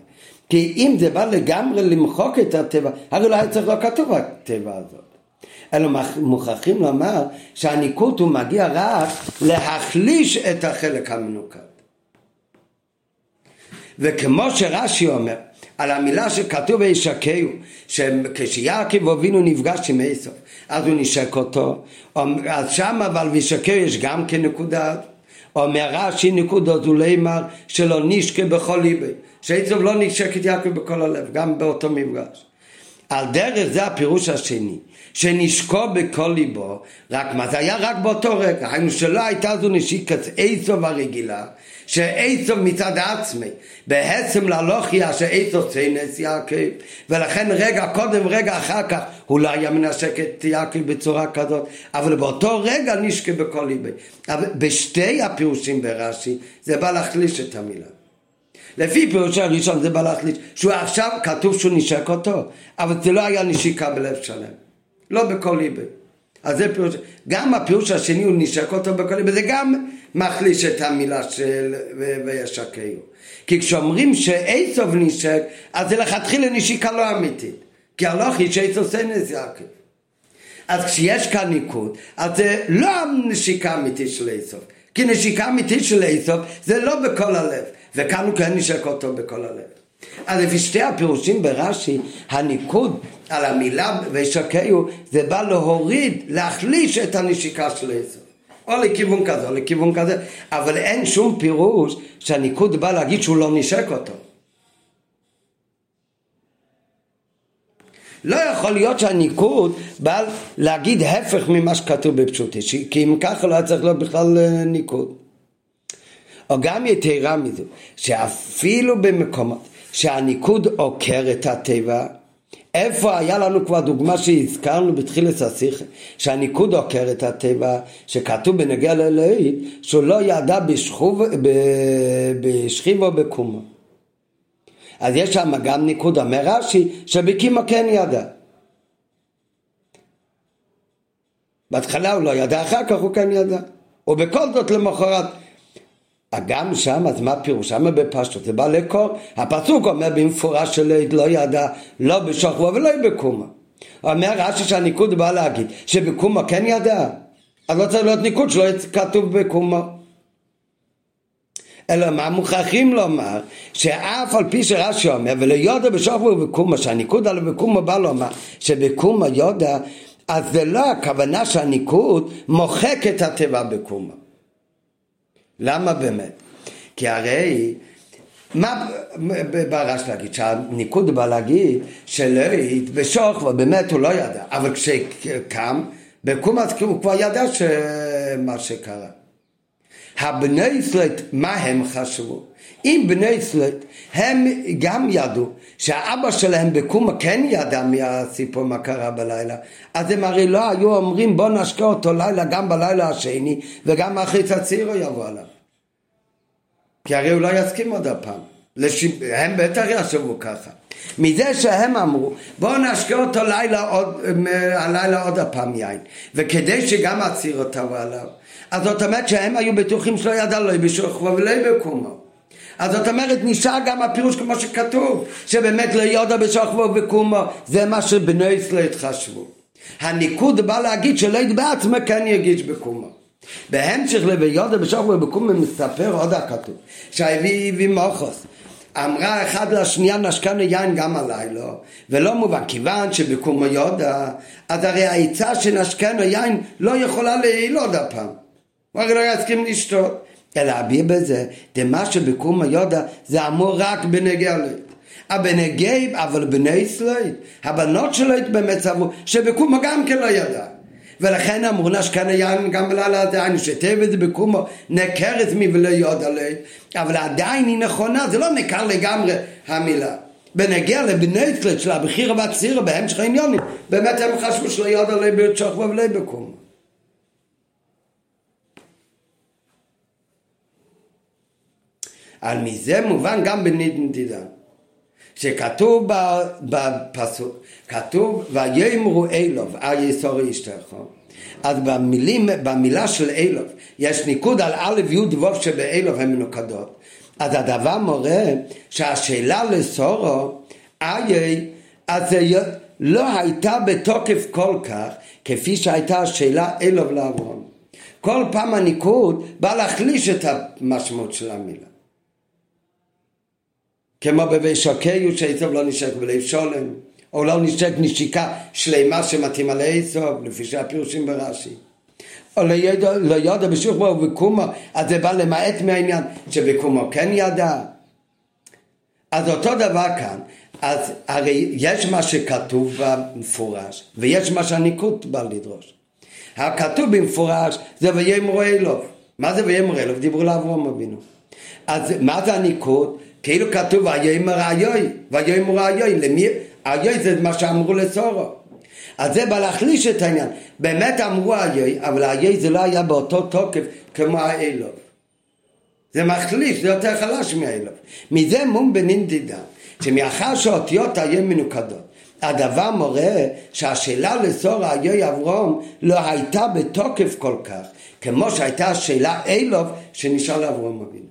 כי אם זה בא לגמרי למחוק את הטבע, הרי לא היה צריך להיות כתוב הטבע הזאת. אלא מוכרחים לומר שהניקוד הוא מגיע רק להחליש את החלק המנוקד. וכמו שרש"י אומר על המילה שכתוב וישקהו, שכשיעקב אבינו נפגש עם עשו, אז הוא נשק אותו, אז שם אבל וישקהו יש גם כן נקודה, אומר רש"י נקודות לימר שלא נשקה בכל ליבי, שעצב לא נשק את יעקב בכל הלב, גם באותו מפגש. על דרך זה הפירוש השני, שנשקו בכל ליבו, רק מה זה היה? רק באותו רגע, היינו שלא הייתה זו נשיקת עשו הרגילה, שעשו מצד עצמי, בהסם להלוכיה שעשו ציינס יעקב, ולכן רגע קודם, רגע אחר כך, הוא לא היה מנשק את יעקב בצורה כזאת, אבל באותו רגע נשקה בכל ליבי. אבל בשתי הפירושים ברש"י, זה בא להחליש את המילה. לפי פירוש הראשון זה בא להחליט שהוא עכשיו כתוב שהוא נשק אותו אבל זה לא היה נשיקה בלב שלם לא בכל ליבי אז זה פירוש גם הפירוש השני הוא נשק אותו בכל ליבי זה גם מחליש את המילה של וישקהו. כי כשאומרים שעצוב נשק אז זה לכתחילה נשיקה לא אמיתית. כי הלוכי שעצוב סנס יעקב אז כשיש כאן ניקוד אז זה לא נשיקה אמיתית של עצוב כי נשיקה אמיתית של עצוב זה לא בכל הלב וכאן הוא כן נשק אותו בכל הלב. אז לפי שתי הפירושים ברש"י, הניקוד על המילה וישקהו זה בא להוריד, להחליש את הנשיקה של עשר. או לכיוון כזה או לכיוון כזה, אבל אין שום פירוש שהניקוד בא להגיד שהוא לא נשק אותו. לא יכול להיות שהניקוד בא להגיד הפך ממה שכתוב בפשוטי, כי אם ככה לא היה צריך להיות בכלל אה, ניקוד. או גם יתרה מזו, שאפילו במקומות שהניקוד עוקר את הטבע, איפה היה לנו כבר דוגמה שהזכרנו בתחילת השיחה, שהניקוד עוקר את הטבע, שכתוב בנגיע לאלוהית, שהוא לא ידע בשכוב, בשכיב או בקומו. אז יש שם גם ניקוד, אומר רש"י, שבקימו כן ידע. בהתחלה הוא לא ידע, אחר כך הוא כן ידע. ובכל זאת למחרת גם שם, אז מה פירוש? שם בפשטות, זה בא לקור. הפסוק אומר במפורש שלא לא ידע לא בשוכבו ולא בקומה. אומר רש"י שהניקוד בא להגיד שבקומה כן ידע. אז לא צריך להיות ניקוד שלא כתוב בקומה. אלא מה מוכרחים לומר שאף על פי שרש"י אומר ולא יודע בשוכבו ובקומה שהניקוד עליו בקומה בא לומר שבקומה יודע אז זה לא הכוונה שהניקוד מוחק את הטבע בקומה למה באמת? כי הרי, מה בא רש להגיד? שהניקוד בא להגיד שלא בשוך ובאמת הוא לא ידע, אבל כשקם, בקום אז הוא כבר ידע מה שקרה. הבני סלט, מה הם חשבו? אם בני סלט, הם גם ידעו שהאבא שלהם בקומה כן ידע מהסיפור מה קרה בלילה, אז הם הרי לא היו אומרים בוא נשקע אותו לילה גם בלילה השני וגם אחרי תצהירו יבוא עליו. כי הרי הוא לא יסכים עוד הפעם. לשיב... הם בטח יחשבו ככה. מזה שהם אמרו, בואו נשקה אותו לילה עוד, הלילה עוד הפעם יין, וכדי שגם אציר אותו עליו. אז זאת אומרת שהם היו בטוחים שלא ידע לא בשוכבו ולא בקומו. אז זאת אומרת נשאר גם הפירוש כמו שכתוב, שבאמת לא ידע בשוכבו ובקומו, זה מה שבני ישראל התחשבו. הניקוד בא להגיד שלא בעצמו כן יגיש בקומו. בהמשך לביודע בשוכבו ובקומו מספר עוד הכתוב, שהביא הביא מוחוס. אמרה אחד לשנייה נשקנו יין גם הלילה ולא מובן כיוון שבקומו יודה אז הרי העצה שנשקנו יין לא יכולה להעיל עוד הפעם. הוא הרי לא יסכים לשתות. אלא אביא בזה דמה שבקומו יודה זה אמור רק בנגיע הבנגי אבל בני ישראל הבנות שלו באמת סברו שבקומו גם כן לא ידע ולכן אמרו נשכן היין גם בלילה עדיין שתב את זה בקומו נקרת מי ולא יודע עליה אבל עדיין היא נכונה זה לא נקר לגמרי המילה. בנגיע לבני ישראל של הבחיר והציר בהמשך העניונים באמת הם חשבו שלא יודע עליה בצ'וכבו ולא בקומו. על מזה מובן גם בנידן שכתוב בפסוק, כתוב ויאמרו אלוב על יסור אשתך אז במילים, במילה של אלוב יש ניקוד על א' י' ו' שבאלוב הן מנוקדות. אז הדבר מורה שהשאלה לסורו איי אז לא הייתה בתוקף כל כך כפי שהייתה השאלה אלוב לאברהם כל פעם הניקוד בא להחליש את המשמעות של המילה כמו בבישוקי שעשב לא נשק בלב שולם, או לא נשק נשיקה שלמה שמתאימה לעשב, לפי שהפירושים ברש"י. או לא ידע, לא ידע בשוכבו ובקומו, אז זה בא למעט מהעניין שבקומו כן ידע. אז אותו דבר כאן, אז הרי יש מה שכתוב במפורש, ויש מה שהניקוד בא לדרוש. הכתוב במפורש זה ויאמרו אלוב. מה זה ויאמרו אלוב? דיברו לאברהם אבינו. אז מה זה הניקוד? כאילו כתוב ויאמר איוי, ויאמר איוי, למי, איוי זה מה שאמרו לסורו. אז זה בא להחליש את העניין. באמת אמרו איוי, אבל איוי זה לא היה באותו תוקף כמו האלוב. זה מחליש, זה יותר חלש מהאלוב. מזה מום בנין דידה, שמאחר שהאותיות היו מנוקדות, הדבר מורה שהשאלה לסור איוי אברום לא הייתה בתוקף כל כך, כמו שהייתה השאלה אלוב שנשאל לאברום אבינו.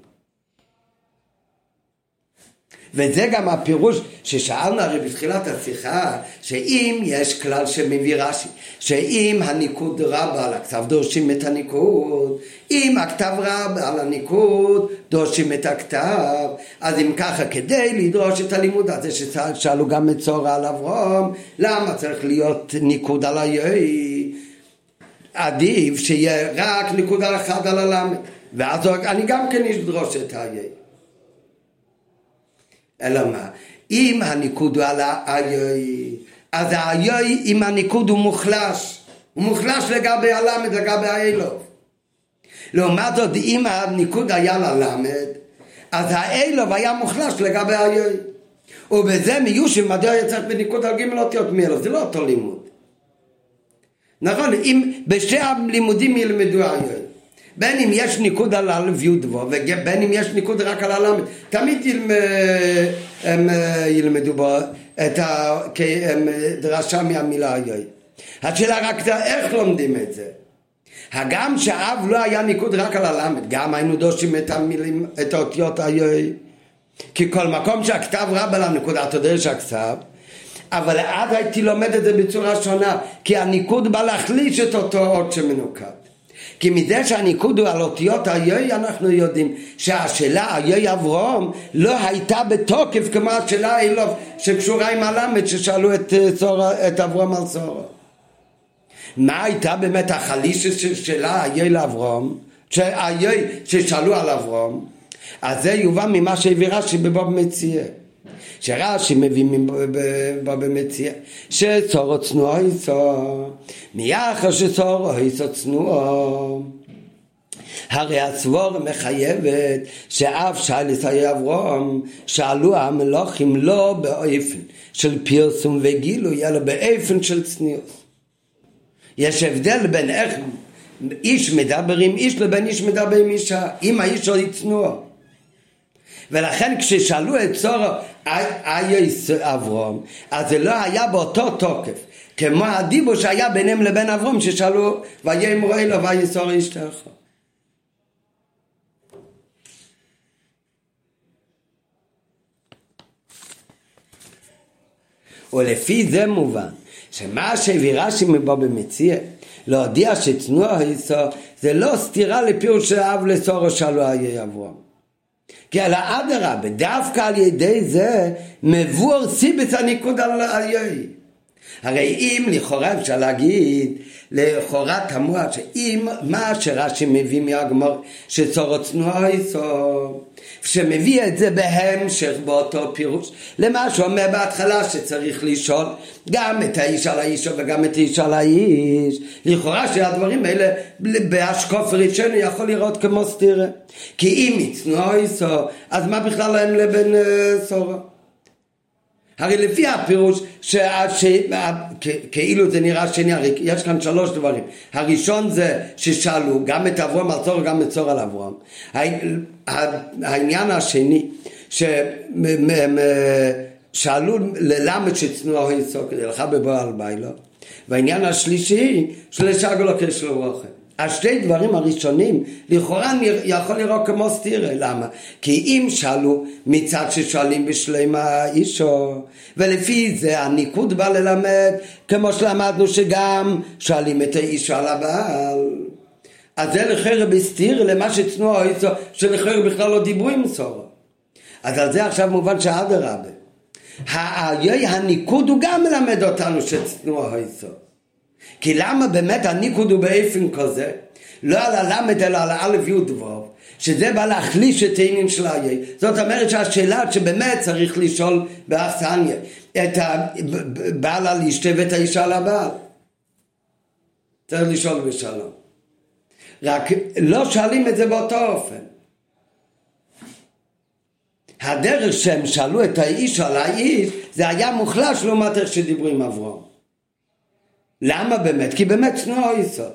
וזה גם הפירוש ששאלנו הרי בתחילת השיחה, שאם יש כלל שמביא רש"י, שאם הניקוד רב על הכתב דורשים את הניקוד, אם הכתב רב על הניקוד דורשים את הכתב, אז אם ככה כדי לדרוש את הלימוד הזה ששאלו גם את צורה על אברהם, למה צריך להיות ניקוד על היועי? עדיף שיהיה רק ניקוד על אחד על הלמד, ואז אני גם כן אדרוש את היועי. אלא מה? אם הניקוד הוא על האיוי, אז האיוי אם הניקוד הוא מוחלש, הוא מוחלש לגבי הלמד, לגבי האלוב. לעומת זאת, אם הניקוד היה ללמד, אז האלוב היה מוחלש לגבי האיוי. ובזה מיושים מדוע יצא בניקוד על ג' אותיות מאלוב, זה לא אותו לימוד. נכון, אם בשתי הלימודים ילמדו האיוי. בין אם יש ניקוד על א' י' ובין אם יש ניקוד רק על הל', תמיד ילמ... הם אה, ילמדו בו את הדרשה מהמילה היוי. השאלה רק איך לומדים את זה. הגם שאב לא היה ניקוד רק על הלמד, גם היינו דושים את המילים, את האותיות היוי. כי כל מקום שהכתב רב על הנקודת הדרש הכתב, אבל אז הייתי לומד את זה בצורה שונה, כי הניקוד בא להחליש את אותו אות שמנוקד. כי מזה שהניקוד הוא על אותיות היוי אנחנו יודעים שהשאלה היוי אברום לא הייתה בתוקף כמו השאלה האלוב שקשורה עם הלמד ששאלו את, אה, את אברום על צורו. מה הייתה באמת החלישה של שאלה היוי לאברום? היוי ששאלו על אברום? אז זה יובן ממה שהביא רש"י בבוב מציע. שרש"י מביא במציע שצורו צנועו היסו מיחר שצורו היסו צנועו הרי הסבור מחייבת שאף שאל ישראל אברהם שאלו המלוכים לא באופן של פרסום וגילוי אלא באופן של צניעות. יש הבדל בין איך איש מדבר עם איש לבין איש מדבר עם אישה אם האיש הוא צנוע ולכן כששאלו את צורו אייס אברום, אז זה לא היה באותו תוקף, כמו הדיבור שהיה ביניהם לבין אברום ששאלו ויאמרו אלו ויסור אשתך. ולפי זה מובן שמה שהביא רש"י מבוא במציע להודיע שצנוע היסו זה לא סתירה לפירוש האב לסורו שלו אברום כי על האדרבה, דווקא על ידי זה מבואר סיבס הניקוד על היי. הרי אם לכאורה אפשר להגיד, לכאורה תמוה שאם מה שרש"י מביא מהגמור שצורו צנוע איסו, שמביא את זה בהמשך באותו פירוש, למה שאומר בהתחלה שצריך לשאול גם את האיש על האיש וגם את האיש על האיש, לכאורה שהדברים האלה בהשקוף ראשון יכול לראות כמו סתירה, כי אם יצנוע איסו, אז מה בכלל להם לבין uh, סורו? הרי לפי הפירוש, שהש... כאילו זה נראה שני, הרי יש כאן שלוש דברים. הראשון זה ששאלו גם את אברהם על צור וגם את צור על אברהם. העניין השני, ששאלו ללמד שצנוע היסו כדי לך בבוא על ביילו. והעניין השלישי, שלשגו לו כשלו רוכל. השתי דברים הראשונים לכאורה יכול לראות כמו סטירה, למה? כי אם שאלו מצד ששואלים בשלמה אישו ולפי זה הניקוד בא ללמד כמו שלמדנו שגם שואלים את האישו על הבעל אז זה לכאורה בסתיר למה שצנוע אישו שלכאורה בכלל לא דיברו עם סורו אז על זה עכשיו מובן שאדרבה הניקוד הוא גם מלמד אותנו שצנוע אישו כי למה באמת הניקוד הוא באופן כזה? לא על הלמד אלא על האלף י' ו' שזה בא להחליש את העניין של האיי. זאת אומרת שהשאלה שבאמת צריך לשאול באכסניה את הבעל על אשתה ואת האישה על הבעל. צריך לשאול בשלום. רק לא שואלים את זה באותו אופן. הדרך שהם שאלו את האיש על האיש זה היה מוחלש לעומת איך שדיברו עם אברהם. למה באמת? כי באמת צנוע יסוד.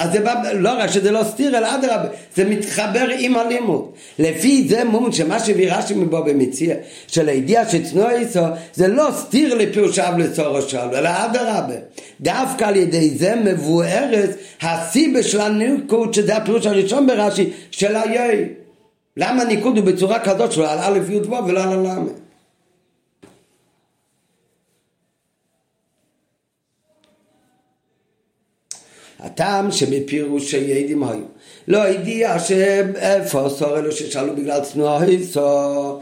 אז זה בא, לא רק שזה לא סתיר, אלא אדרבה, זה מתחבר עם הלימוד. לפי זה מום שמה שהביא רש"י מבוא במציע, של הידיעה שצנוע יסוד, זה לא סתיר לפירושיו לצורו שלו, אלא אדרבה. דווקא על ידי זה מבוארת הסיבה של הניקוד, שזה הפירוש הראשון ברש"י, של היי. למה ניקוד הוא בצורה כזאת שלו על א' י' ולא על הל'? הטעם שבפירוש שידים היו. לא הגיע שאיפה סור אלו ששאלו בגלל צנוע היסו,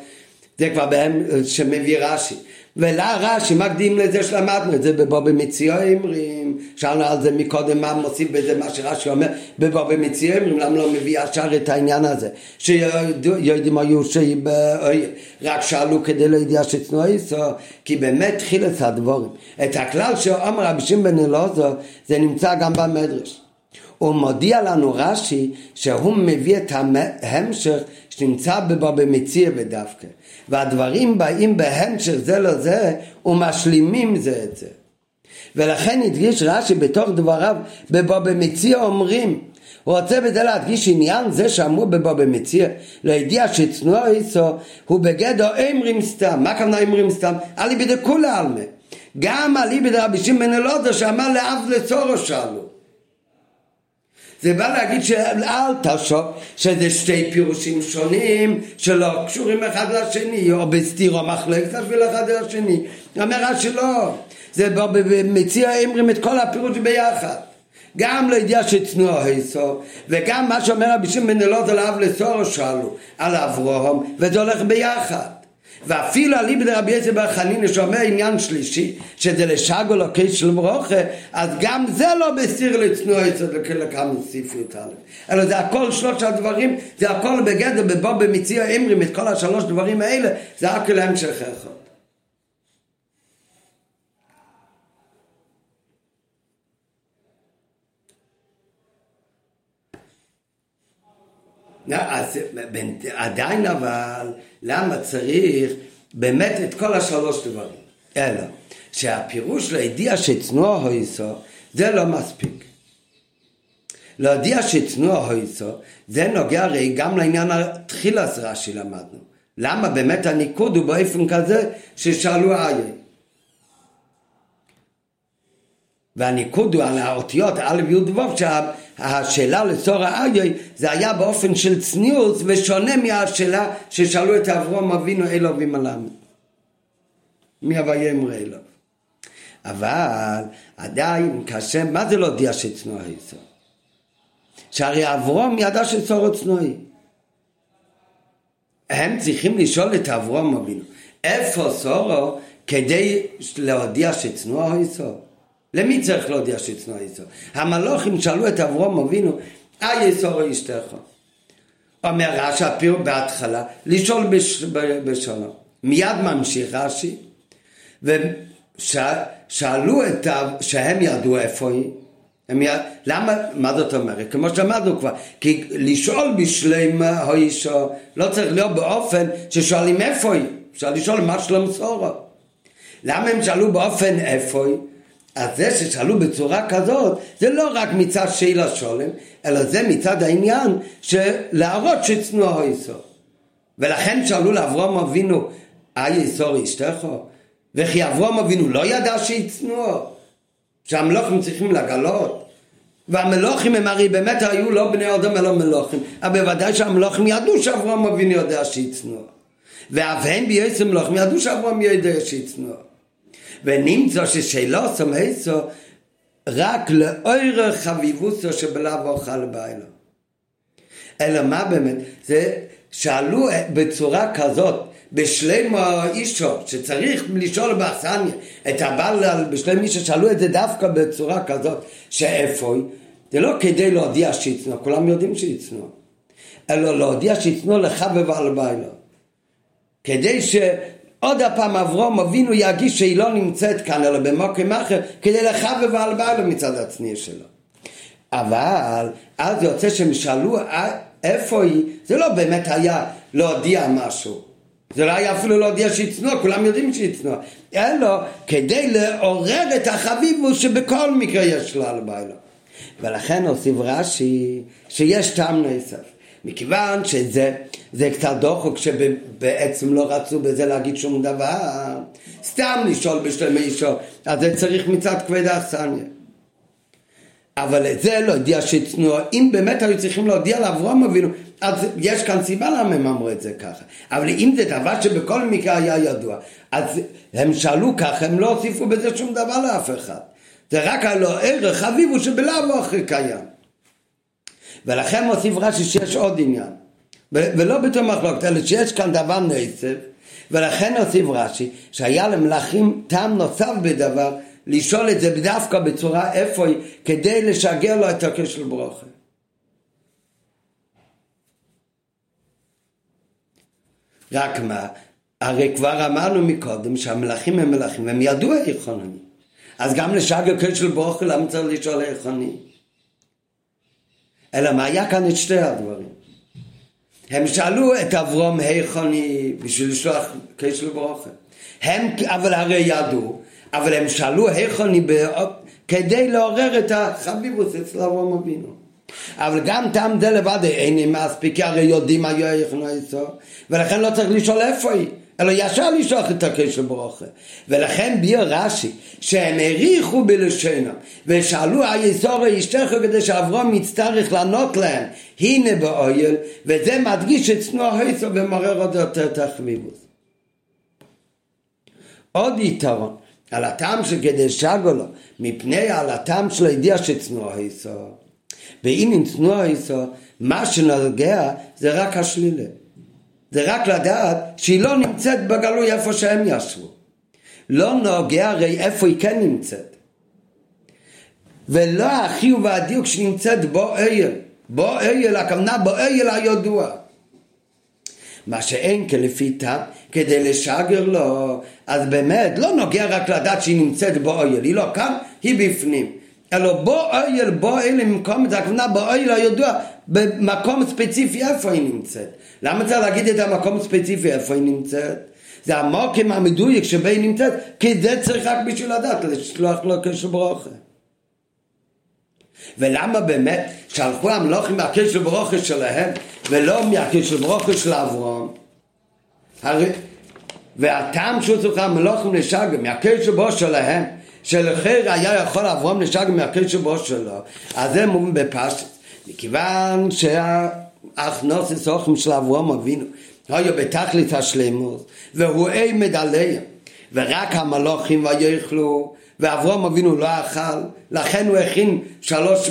זה כבר בהם שמביא רש"י. ולה רש"י מקדים לזה שלמדנו את זה בבוא במציאו אמרים, שאלנו על זה מקודם מה מוסיף בזה מה שרש"י אומר, בבוא במציאו אמרים, למה לא מביא ישר את העניין הזה, שיודעים היו רק שאלו כדי לידיעה לא שצנוע יסו, כי באמת התחיל את הדבורים. את הכלל שאומר רבי שמעון בן אלעזר, זה נמצא גם במדרש. הוא מודיע לנו רש"י שהוא מביא את ההמשך שנמצא בבוא במציע ודווקא. והדברים באים בהמשך זה לזה ומשלימים זה את זה. ולכן הדגיש רש"י בתוך דבריו בבוא במציע אומרים הוא רוצה בזה להדגיש עניין זה שאמרו בבוא במציע לא ידיע שצנוע איסו הוא בגדר אמרים סתם מה כמובן אמרים סתם? אליבא דכולי עלמא גם אליבא דרבי שמעון אלעזר שאמר לאב לצורו שאלו זה בא להגיד שאל תחשוב שזה שתי פירושים שונים שלא קשורים אחד לשני או בסתיר או מחלקת בשביל אחד לשני. אומר רש"י לא. זה מציע אמרים את כל הפירוש ביחד. גם לידיעה שצנוע היסו וגם מה שאומר רבי שמעון בן אלעזר לאב לסורו שאלו על אברהם וזה הולך ביחד ואפילו אליבא דרבי יצא בר חנינא שאומר עניין שלישי שזה לשגו לו של מרוחה אז גם זה לא בסיר לצנוע יצד לכמה סיפיות א' אלא זה הכל שלוש הדברים זה הכל בגדר בבוא במציע אמרים את כל השלוש דברים האלה זה הכל המשך אחד אז עדיין אבל למה צריך באמת את כל השלוש דברים? אלא שהפירוש לידיע שצנוע הויסו זה לא מספיק. להודיע שצנוע הויסו זה נוגע הרי גם לעניין התחילת רש"י למדנו. למה באמת הניקוד הוא באופן כזה ששאלו איי. והניקוד הוא על האותיות א' י' ו' שהשאלה לצור האיי זה היה באופן של צניעות ושונה מהשאלה ששאלו את אברום אבינו אלו ומלמד. מי אביהם אלו. אבל עדיין קשה, מה זה להודיע שצנוע היסוד? שהרי אברום ידע שצורו צנועי. הם צריכים לשאול את אברום אבינו, איפה סורו כדי להודיע שצנוע היסוד? למי צריך להודיע שצנוע היסוד? המלוכים שאלו את אברום אבינו, אה יסורו אשתך. אומר רש"י הפיר בהתחלה, לשאול בש... בשלום. מיד ממשיך רש"י, ושאלו את, שהם ידעו איפה היא, הם י... למה, מה זאת אומרת? כמו שאמרנו כבר, כי לשאול בשלם האישו לא צריך להיות באופן ששואלים איפה היא, אפשר לשאול מה שלום סורו. למה הם שאלו באופן איפה היא? אז זה ששאלו בצורה כזאת, זה לא רק מצד שאלה שולם, אלא זה מצד העניין של להראות שצנוע איסו. ולכן שאלו לאברום אבינו, אי איסור אשתךו? וכי אברום אבינו לא ידע שהיא צנוע? שהמלוכים צריכים לגלות. והמלוכים הם הרי באמת היו לא בני אדם אלא מלוכים, אבל בוודאי שהמלוכים ידעו שאברהם אבינו יודע שיצנוע. ואף הם ביועץ המלוכים ידעו שאברהם יודע שיצנוע. ונמצא ששאלו סומסו רק לאורך חביבוסו שבלאו אוכל באילו. אלא מה באמת? זה שאלו בצורה כזאת בשלם אישו, שצריך לשאול באכסניה את הבעל בשלם אישו, שאלו את זה דווקא בצורה כזאת, שאיפה היא? זה לא כדי להודיע שיצנו, כולם יודעים שיצנו, אלא להודיע שיצנו לך ובעל ביילו. כדי שעוד הפעם אברום אבינו ירגיש שהיא לא נמצאת כאן, אלא במוקם אחר, כדי לך ובעל ביילו מצד הצניע שלו. אבל אז יוצא שהם שאלו אה, איפה היא, זה לא באמת היה להודיע משהו. זה לא היה אפילו להודיע שהיא צנועה, כולם יודעים שהיא צנועה. אלא כדי לעורר את החביבו שבכל מקרה יש לו על ביילו. ולכן הוסיף רש"י שיש טעם נוסף. מכיוון שזה זה קצת דוחק שבעצם לא רצו בזה להגיד שום דבר, סתם לשאול בשלמי אישו, אז זה צריך מצד כבד האכסניה. אבל את זה לא הודיע שצנוע, אם באמת היו צריכים להודיע לאברהם אבינו, אז יש כאן סיבה למה הם אמרו את זה ככה. אבל אם זה דבר שבכל מקרה היה ידוע, אז הם שאלו ככה, הם לא הוסיפו בזה שום דבר לאף אחד. זה רק הלא ערך אביבו שבלאו אחרי קיים. ולכן מוסיף רש"י שיש עוד עניין. ולא בתור מחלוקת, אלא שיש כאן דבר נעצב, ולכן הוסיף רש"י שהיה למלאכים טעם נוסף בדבר לשאול את זה דווקא בצורה איפה היא, כדי לשגר לו את הקשר ברוכה. רק מה, הרי כבר אמרנו מקודם שהמלאכים הם מלאכים, והם ידעו איך אני. אז גם לשגר קשר ברוכה למה צריך לשאול איך אני? אלא מה היה כאן את שתי הדברים? הם שאלו את אברום היכוני בשביל לשלוח קשר ברוכה. הם, אבל הרי ידעו אבל הם שאלו איך אני כדי לעורר את החביבוס אצל אברהם אבינו. אבל גם טעם זה לבד אין מספיק, הרי יודעים מה יהיה איך נעשו, ולכן לא צריך לשאול איפה היא, אלא ישר לשלוח את הקשר ברוכה. ולכן ביר רש"י, שהם העריכו בלשונם, ושאלו היסורו אשתך כדי שאברהם יצטרך לענות להם, הנה באויל, וזה מדגיש את צנוע היסו ומעורר עוד יותר את החביבוס. עוד יתרון, על הטעם של כדי שגולו, מפני על הטעם של הידיעה שצנוע היסו. ואם עם צנוע היסו, מה שנוגע זה רק השלילה. זה רק לדעת שהיא לא נמצאת בגלוי איפה שהם ישבו. לא נוגע הרי איפה היא כן נמצאת. ולא החיוב והדיוק שנמצאת בו אייל. בו אייל, הכוונה בו אייל הידוע. מה שאין כלפי טעם, כדי לשגר לו, אז באמת לא נוגע רק לדעת שהיא נמצאת באויל, היא לא כאן, היא בפנים. אלא בו אויל, בו אלה במקום, זה הכוונה באויל הידוע, במקום ספציפי איפה היא נמצאת. למה צריך להגיד את המקום ספציפי איפה היא נמצאת? זה המוקם המדויק שבה היא נמצאת, כי זה צריך רק בשביל לדעת, לשלוח לו קשר ברוכה. ולמה באמת שלחו המלוכים מהקשר ברוכה שלהם ולא מהקשר ברוכה של אברהם? הרי, והטעם שהוא צריך מלוכים לשגר מהקשר בו שלהם שלחיר היה יכול אברהם לשגר מהקשר בו שלו אז זה בפשט מכיוון שההכנוסס אוכל של אברהם אבינו היה בתכלית השלמות והוא עמד עליהם ורק המלוכים ויאכלו ואברהם אבינו לא אכל, לכן הוא הכין שלוש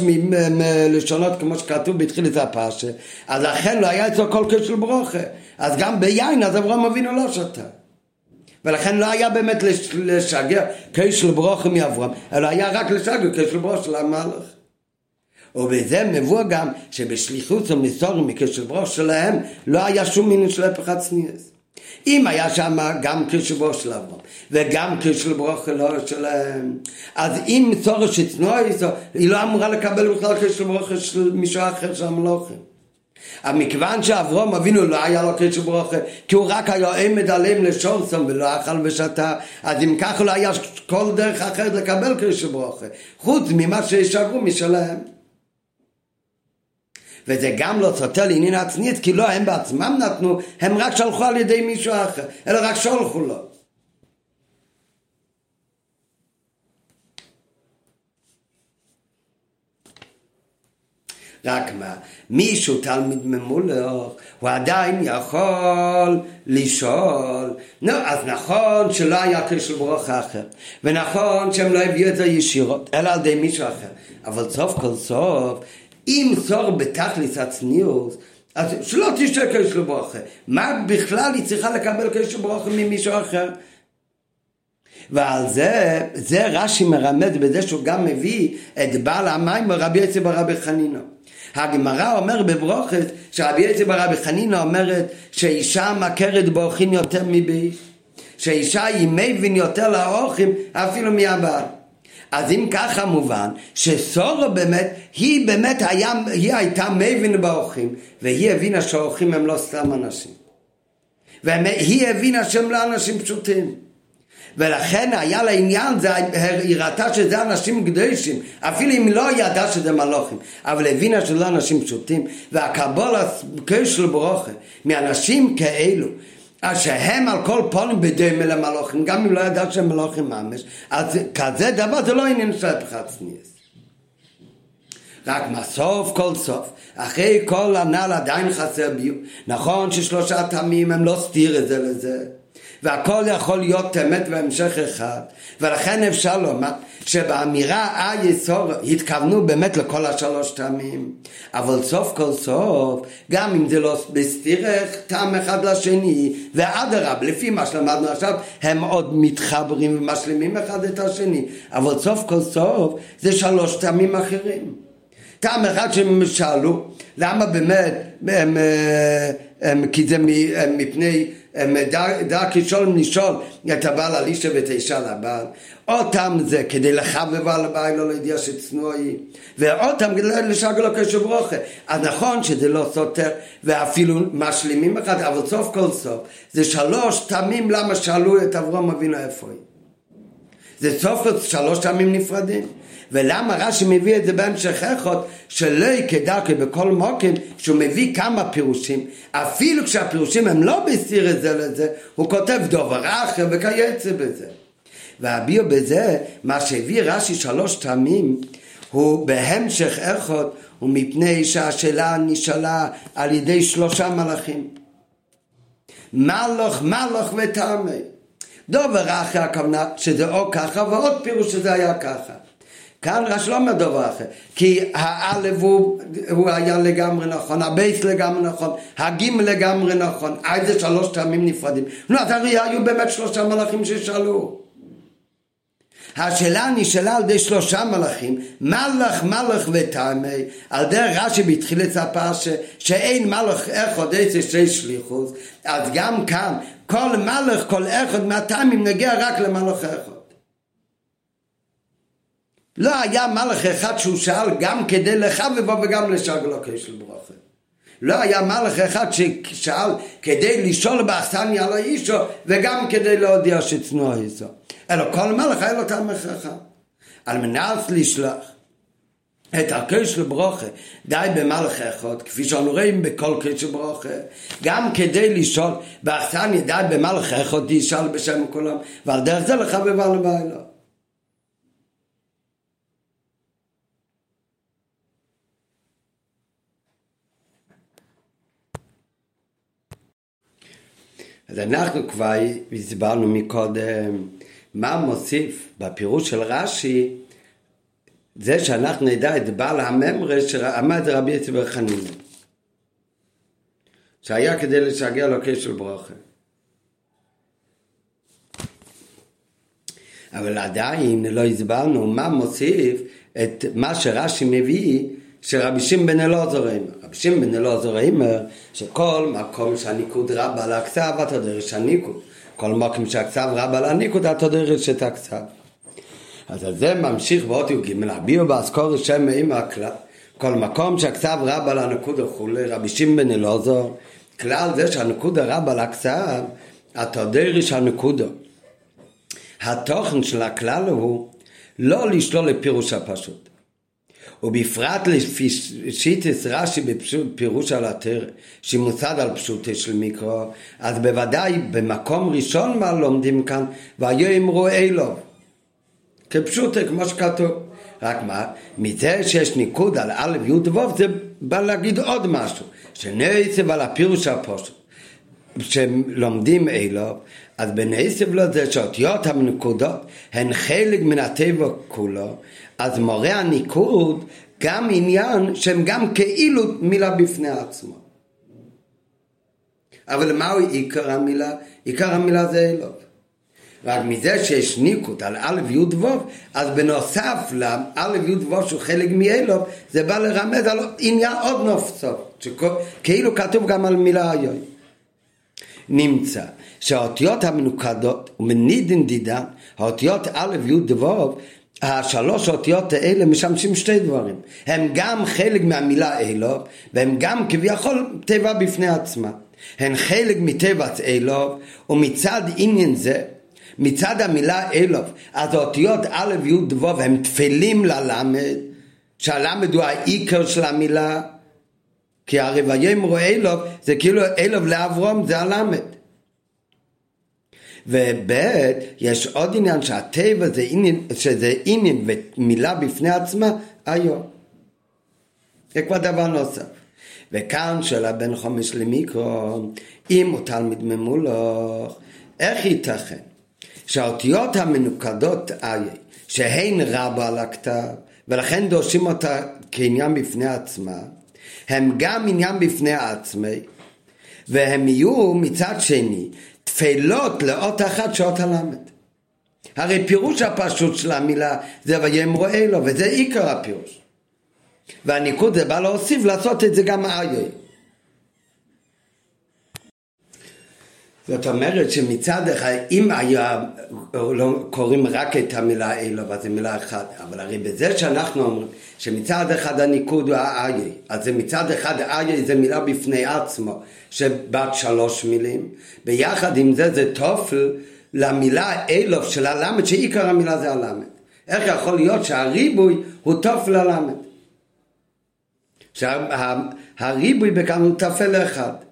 לשונות כמו שכתוב בתחילת הפרשה, אז לכן לא היה אצלו כל קשר ברוכה, אז גם ביין אז אברהם אבינו לא שתה. ולכן לא היה באמת לשגר קשר ברוכה מאברהם, אלא היה רק לשגר קשר ברוכה של המלך. ובזה מבוא גם שבשליחות המסורים מקשר ברוכה שלהם לא היה שום מינוס של הפך הצניעס. אם היה שם גם כשבו של אברהם וגם כשבו שלהם אז אם צורך שצנוע היא לא אמורה לקבל בכלל כשבו של מישהו אחר של המלוכים אבל מכיוון שאברום אבינו לא היה לו קשר ברוכה כי הוא רק היה עמד עליהם לשונסון ולא אכל ושתה אז אם ככה לא היה כל דרך אחרת לקבל קשר ברוכה חוץ ממה שישארו משלהם וזה גם לא סותר לעניין עצמית, כי לא הם בעצמם נתנו, הם רק שלחו על ידי מישהו אחר, אלא רק שולחו לו. רק מה, מישהו תלמיד ממולך, הוא עדיין יכול לשאול. נו, אז נכון שלא היה קשר ברוך אחר, ונכון שהם לא הביאו את זה ישירות, אלא על ידי מישהו אחר, אבל סוף כל סוף אם צור בתכלס הצניעות, אז שלא תשתה קשר ברוכה. מה בכלל היא צריכה לקבל קשר ברוכה ממישהו אחר? ועל זה, זה רש"י מרמד בזה שהוא גם מביא את בעל המים רבי יצא ברבי חנינו. הגמרא אומר בברוכת שרבי יצא ברבי חנינו אומרת שאישה מכרת באורחים יותר מבאיש. שאישה היא מבין יותר לאורחים אפילו מהבעל. אז אם ככה מובן שסורו באמת, היא באמת היה, היא הייתה מבין באורחים והיא הבינה שהאורחים הם לא סתם אנשים והיא הבינה שהם לא אנשים פשוטים ולכן היה לה עניין, היא ראתה שזה אנשים קדושים, אפילו אם לא ידעה שזה מלוכים, אבל הבינה שזה לא אנשים פשוטים, והקבולה כשל ברוכה, מאנשים כאלו, אז שהם על כל פונים בדומה למלוכים, גם אם לא ידעת שהם מלוכים ממש, אז כזה דבר זה לא עניין של פחת סניאס. רק מסוף כל סוף, אחרי כל הנ"ל עדיין חסר ביו. נכון ששלושה טעמים הם לא סתיר את זה לזה, והכל יכול להיות אמת בהמשך אחד, ולכן אפשר לומר שבאמירה אה יסור התכוונו באמת לכל השלוש טעמים, אבל סוף כל סוף, גם אם זה לא בסתירך טעם אחד לשני, ואדרבה, לפי מה שלמדנו עכשיו, הם עוד מתחברים ומשלימים אחד את השני, אבל סוף כל סוף זה שלוש טעמים אחרים. טעם אחד שהם שאלו, למה באמת, הם, הם, הם, כי זה מפני דק לשאול לשאול את הבעל על אישה ואת האישה לבעל אותם זה כדי לחבב על הבעל לא לידיע שצנועי. ואותם כדי לשגר לו קשר ברוכה אז נכון שזה לא סותר ואפילו משלימים אחד אבל סוף כל סוף זה שלוש תמים למה שאלו את אברום אבינו איפה היא? זה סוף שלוש תמים נפרדים ולמה רש"י מביא את זה בהמשך איכות שלא כדרכי בכל מוקם שהוא מביא כמה פירושים. אפילו כשהפירושים הם לא בסיר את זה לזה הוא כותב דובר אחר וכייצא בזה. והביאו בזה מה שהביא רש"י שלוש טעמים הוא בהמשך איכות ומפני שהשאלה נשאלה על ידי שלושה מלאכים. מלוך מלוך וטעמי דובר אחר הכוונה שזה או ככה ועוד פירוש שזה היה ככה כאן רש לא אומר דבר אחר, כי האלף הוא, הוא היה לגמרי נכון, הבייס לגמרי נכון, הגימל לגמרי נכון, עד זה שלוש טעמים נפרדים. נו, אז הרי היו באמת שלושה מלאכים ששאלו. השאלה נשאלה על ידי שלושה מלאכים, מלאך, מלאך וטעמי, על דרך רש"י בתחילת הפרשה, שאין מלאך אחד איזה שתי שליחוס, אז גם כאן, כל מלאך, כל אחד מהטעמים נגיע רק למלאך אחד. לא היה מלך אחד שהוא שאל גם כדי לחבבו וגם לשגלו כשל ברוכה. לא היה מלך אחד ששאל כדי לשאול באכסניה על האישו וגם כדי להודיע שצנוע איזו. אלא כל מלך היה לו תמך אחד. על מנת לשלוח את הקש לברוכה, די במלך אחד, כפי שאנו רואים בכל קש לברוכה, גם כדי לשאול, באכסניה די במלך אחד, ישאל בשם כולם, ועל דרך זה לחבבה לבעלה. אז אנחנו כבר הסברנו מקודם מה מוסיף בפירוש של רש"י זה שאנחנו נדע את בעל הממרה שעמד רבי יצחק חנינא. שהיה כדי לשגע לו קשר ברוכה אבל עדיין לא הסברנו מה מוסיף את מה שרש"י מביא שרבי שמעון בן אלעזר אומר. רבי שמעון בן אלעזר אומר שכל מקום שהניקוד רב על הכתב אתה דרש הניקוד. כל מקום שהכתב רב על הניקוד אתה דרש את הכתב. אז זה ממשיך באות י"ג, הביאו באזכור שם מאמא הכלל. כל מקום שהכתב רב על הנקוד וכולי, רבי שמעון בן אלעזר, כלל זה שהנקוד רב על הכתב, אתה דרש הנקודו. התוכן של הכלל הוא לא לשלול לפירוש הפשוט. ובפרט לפי שיטס רש"י בפירוש על התר, שמוצד על פשוטה של מיקרו, אז בוודאי במקום ראשון מה לומדים כאן, והיו אמרו אלו, כפשוטה כמו שכתוב. רק מה, מזה שיש ניקוד על א' י' ו' זה בא להגיד עוד משהו, שנעצב על הפירוש הפושט, שלומדים אלו, אז בנעצב לו זה שאותיות המנקודות הן חלק מן הטבע כולו, אז מורה הניקוד גם עניין שהם גם כאילו מילה בפני עצמו. אבל מהו עיקר המילה? עיקר המילה זה אלוב. רק מזה שיש ניקוד על א' י' ו', אז בנוסף לא' י' ו' שהוא חלק מאלוב, זה בא לרמז על עניין עוד נופסוף, כאילו כתוב גם על מילה היום. נמצא שהאותיות המנוקדות ומנידין דידן, האותיות א' י' ו', השלוש האותיות האלה משמשים שתי דברים. הם גם חלק מהמילה אלוב, והם גם כביכול טבע בפני עצמה. הן חלק מטבע אלוב, ומצד עניין זה, מצד המילה אלוב, אז האותיות א' י' ו' הם תפלים ללמד, שהלמד הוא העיקר של המילה, כי הרי ויאמרו אלוב זה כאילו אלוב לאברום זה הלמד. וב' יש עוד עניין שהטבע זה עניין, שזה עניין ומילה בפני עצמה היום. זה כבר דבר נוסף. וכאן שאלה בין חומש למיקרו, אם הוא תלמיד ממולוך, איך ייתכן שהאותיות המנוקדות איה, שהן רבה על הכתב, ולכן דורשים אותה כעניין בפני עצמה, הם גם עניין בפני עצמי, והם יהיו מצד שני תפילות לאות אחת שעות הלמד. הרי פירוש הפשוט של המילה זה ויאמרו אלו, וזה עיקר הפירוש. והניקוד זה בא להוסיף לעשות את זה גם איי. זאת אומרת שמצד אחד, אם היה, לא קוראים רק את המילה אלו, אז זה מילה אחת, אבל הרי בזה שאנחנו אומרים שמצד אחד הניקוד הוא האיי, אז זה מצד אחד האיי זה מילה בפני עצמו, שבת שלוש מילים, ביחד עם זה זה תופל למילה אלוף של הלמד, שעיקר המילה זה הלמד. איך יכול להיות שהריבוי הוא תופל ללמד? שהריבוי בכאן הוא תפל אחד.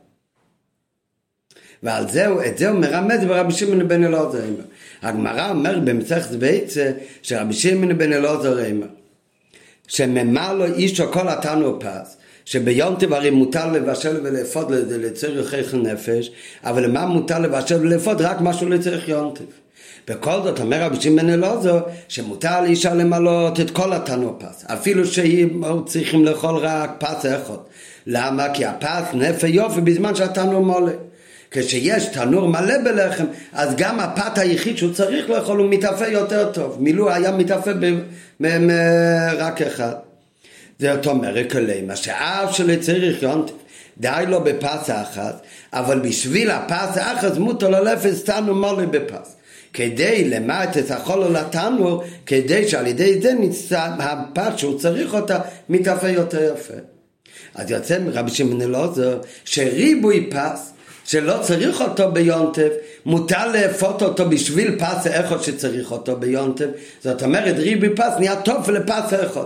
ועל זה, את זה הוא מרמז ברבי שמעון בן אלעזר אימר. הגמרא אומר במסכת ביצה שרבי שמעון בן אלעזר אימר שממה לו אישו כל התנו פס שביונטב הרי מותר לבשל ולאפות לצריך נפש אבל למה מותר לבשל ולאפות? רק משהו לצריך יונטב בכל זאת אומר רבי שמעון אלעזר שמותר לאישה למלות את כל התנו פס אפילו שהיו צריכים לאכול רק פס אחד למה? כי הפס נפה יופי בזמן שהתנו מולה כשיש תנור מלא בלחם, אז גם הפת היחיד שהוא צריך לאכול הוא מתאפה יותר טוב. מילוא היה מתאפה רק אחד. זאת אומרת כלימה שאף שלא צריך יונטף, די לו בפס אחת, אבל בשביל הפס האחת מותר לו לפס תנו מלא בפס. כדי למעט את החול לתנור, כדי שעל ידי זה נצא הפת שהוא צריך אותה מתאפה יותר יפה. אז יוצא מרבי שמעון אלעזר שריבוי פס שלא צריך אותו ביונטב, מותר לאפות אותו בשביל פס האחד שצריך אותו ביונטב, זאת אומרת ריבי פס נהיה טוב לפס האחד.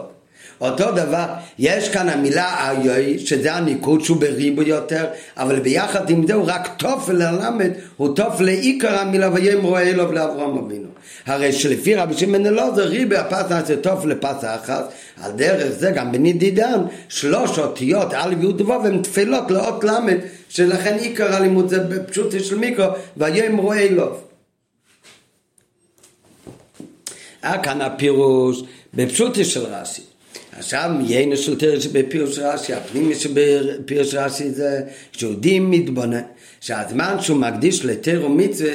אותו דבר, יש כאן המילה איוי, שזה הניקוד שהוא בריבו יותר, אבל ביחד עם זה הוא רק תוף ללמד, הוא תוף לעיקר המילה ויאמרו אלו לאברהם אבינו. הרי שלפי רבי שמעון אלעזר ריבי הפס נעשה תוף לפס אחת, על דרך זה גם בנידידן שלוש אותיות א' י' ו' הן תפילות לאות ל', שלכן עיקר הלימוד זה בפשוט של מיקרו, ויאמרו אלו. היה כאן הפירוש בפשוטי של רש"י. עכשיו מיינו של תרש בפירוש רש"י, הפנימי שבפירוש רש"י זה שיהודי מתבונן, שהזמן שהוא מקדיש לתר ומצווה,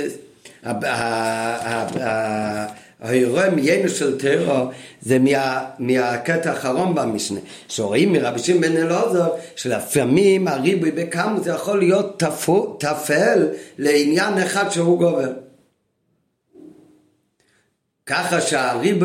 האירוע מיינו של טרו זה מה, מהקטע האחרון במשנה שרואים מרבי שמעון בן אלעזר שלפעמים הריבוי זה יכול להיות תפל לעניין אחד שהוא גובר ככה שהריב,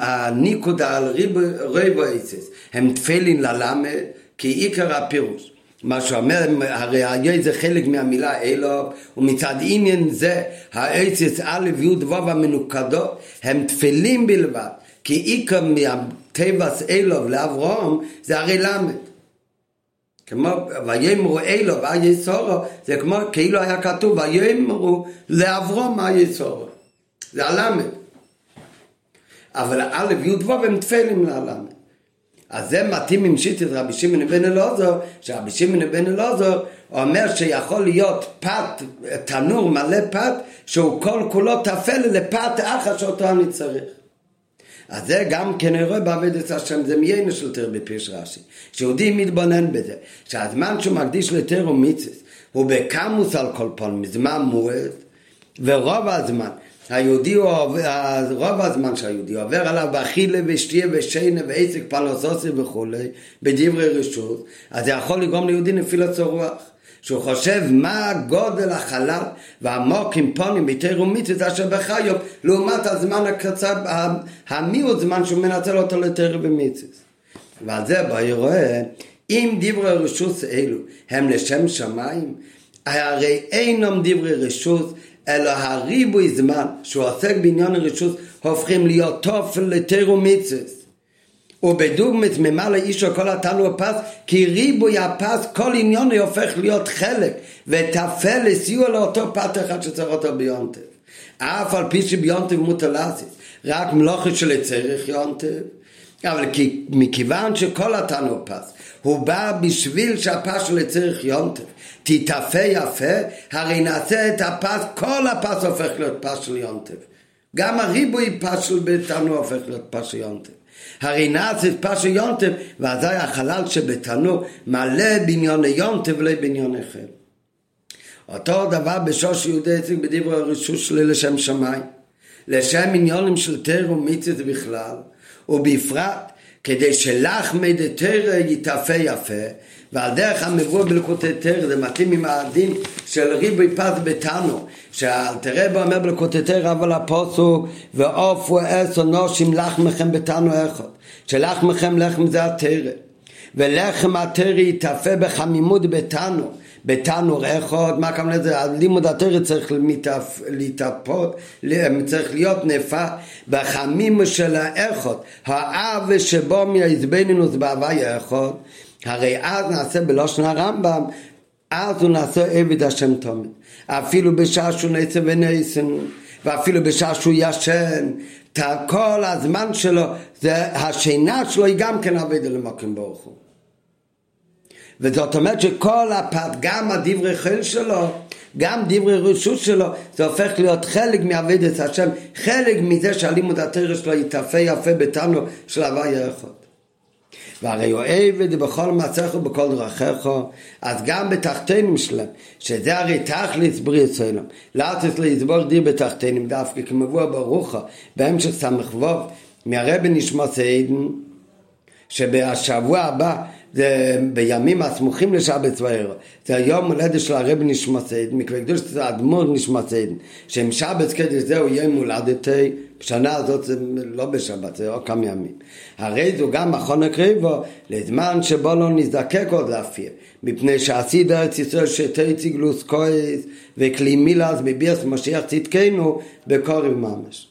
הניקודה על ריב ריבו אייסס הם תפילין ללמד כעיקר הפירוש. מה שאומר, הרי היה זה חלק מהמילה אלו, ומצד עניין זה האייסס א' י' ו' המנוקדות הם תפילים בלבד, כי עיקר מהטבעס אלו לאברהם זה הרי למד. כמו ויאמרו אלו ויסורו, זה כמו כאילו היה כתוב ויאמרו לאברהם מה יסורו. זה הלמד. אבל א' י' ו' הם תפלים ללמד. אז זה מתאים עם שיטת רבי שמעון בן אלעזר, שרבי שמעון בן אלעזר אומר שיכול להיות פת, תנור מלא פת, שהוא כל כולו תפל לפת אחת שאותו אני צריך. אז זה גם כן אני רואה בעבודת השם, זה מיינו של תר בפירש רש"י. שיהודי מתבונן בזה, שהזמן שהוא מקדיש לתר ומיצס, הוא בקמוס על כל פעם, מזמן מועד, ורוב הזמן היהודי הוא רוב הזמן שהיהודי עובר עליו באכילה ושתייה ושינה ועסק פרנסוסי וכולי, בדברי רשות, אז זה יכול לגרום ליהודי נפילת רוח. שהוא חושב מה גודל החלל והעמוק עם פונים ביתר ומיתוס אשר בחיוב לעומת הזמן הקצר, המיעוט זמן שהוא מנצל אותו לתר ומיתוס. ועל זה בואי רואה, אם דברי רשות אלו הם לשם שמיים, הרי אינם דברי רשות אלא הריבוי זמן שהוא עוסק בעניין הרשות הופכים להיות תופל לתירו מצווה. ובדוגמת ממלא אישו כל התנו הפס כי ריבוי הפס כל עניון הופך להיות חלק וטפל לסיוע לאותו פת אחד שצריך אותו ביונטב אף על פי שביונטב מוטלסיס רק מלוכת של צריך יונטב אבל כי, מכיוון שכל התנו פס הוא בא בשביל שהפס של צריך יונטב תתאפה יפה, הרי נעשה את הפס, כל הפס הופך להיות פס של יונטב. גם הריבוי פס של ביתנו הופך להיות פס של יונטב. הרי נעשה את פס של יונטב, ואזי החלל שבתנו מלא בניוני יונטב ולא בניוני חל. אותו דבר בשוש יהודי עסק בדברי הרשוש שלי לשם שמיים. לשם עניונים של תר ומיצת בכלל, ובפרט כדי שלחמי דתרא יתאפה יפה, ועל דרך המבוא בלקוטי תרא, זה מתאים עם הדין של ריבוי פת בתנו, שאלתרבה אומר בלקוטי תרא אבל הפוסוק, ועופו עשר נושים לחמכם בתנו אחד, שלחמכם לחם זה התרא, ולחם התרא יתאפה בחמימות בתנו, בתנור אחד, מה הכוונה לזה? לימוד התרא צריך להתאפות, צריך להיות נפה בחמימו של האחד, האב שבו מהעזבנינוס בהווי האחד, הרי אז נעשה בלושן הרמב"ם, אז הוא נעשה עבד השם תומד, אפילו בשעה שהוא נעשה ונעשן, ואפילו בשעה שהוא ישן, כל הזמן שלו, זה, השינה שלו היא גם כן עבד למקום ברוך הוא. וזאת אומרת שכל הפת, גם הדברי חיל שלו, גם דברי רשות שלו, זה הופך להיות חלק מעבודת השם, חלק מזה שהלימוד התרא שלו יתאפה יפה בתנו של הוויה אחד. והרי את זה בכל מצח ובכל דרכיך, אז גם בתחתינים שלהם, שזה הרי תכלס בריא אצלם, לאטס לסבור דיר בתחתינים דווקא, כמבוא ברוחה, בהמשך ס"ו, מהרבי נשמע סעידן, שבשבוע הבא זה בימים הסמוכים לשבת וערב. זה היום הולדת של הרב נשמסד, מקווה קדוש זה האדמו"ר נשמסד, שהם שבת קדש זהו יום הולדתי, בשנה הזאת זה לא בשבת, זה עוד כמה ימים. הרי זו גם מכון הקריבו, לזמן שבו לא נזדקק עוד להפיר, מפני שעשי בארץ ישראל שתי ציגלוס כועס וכלי מילס בביאס משיח צדקנו בקורב ממש.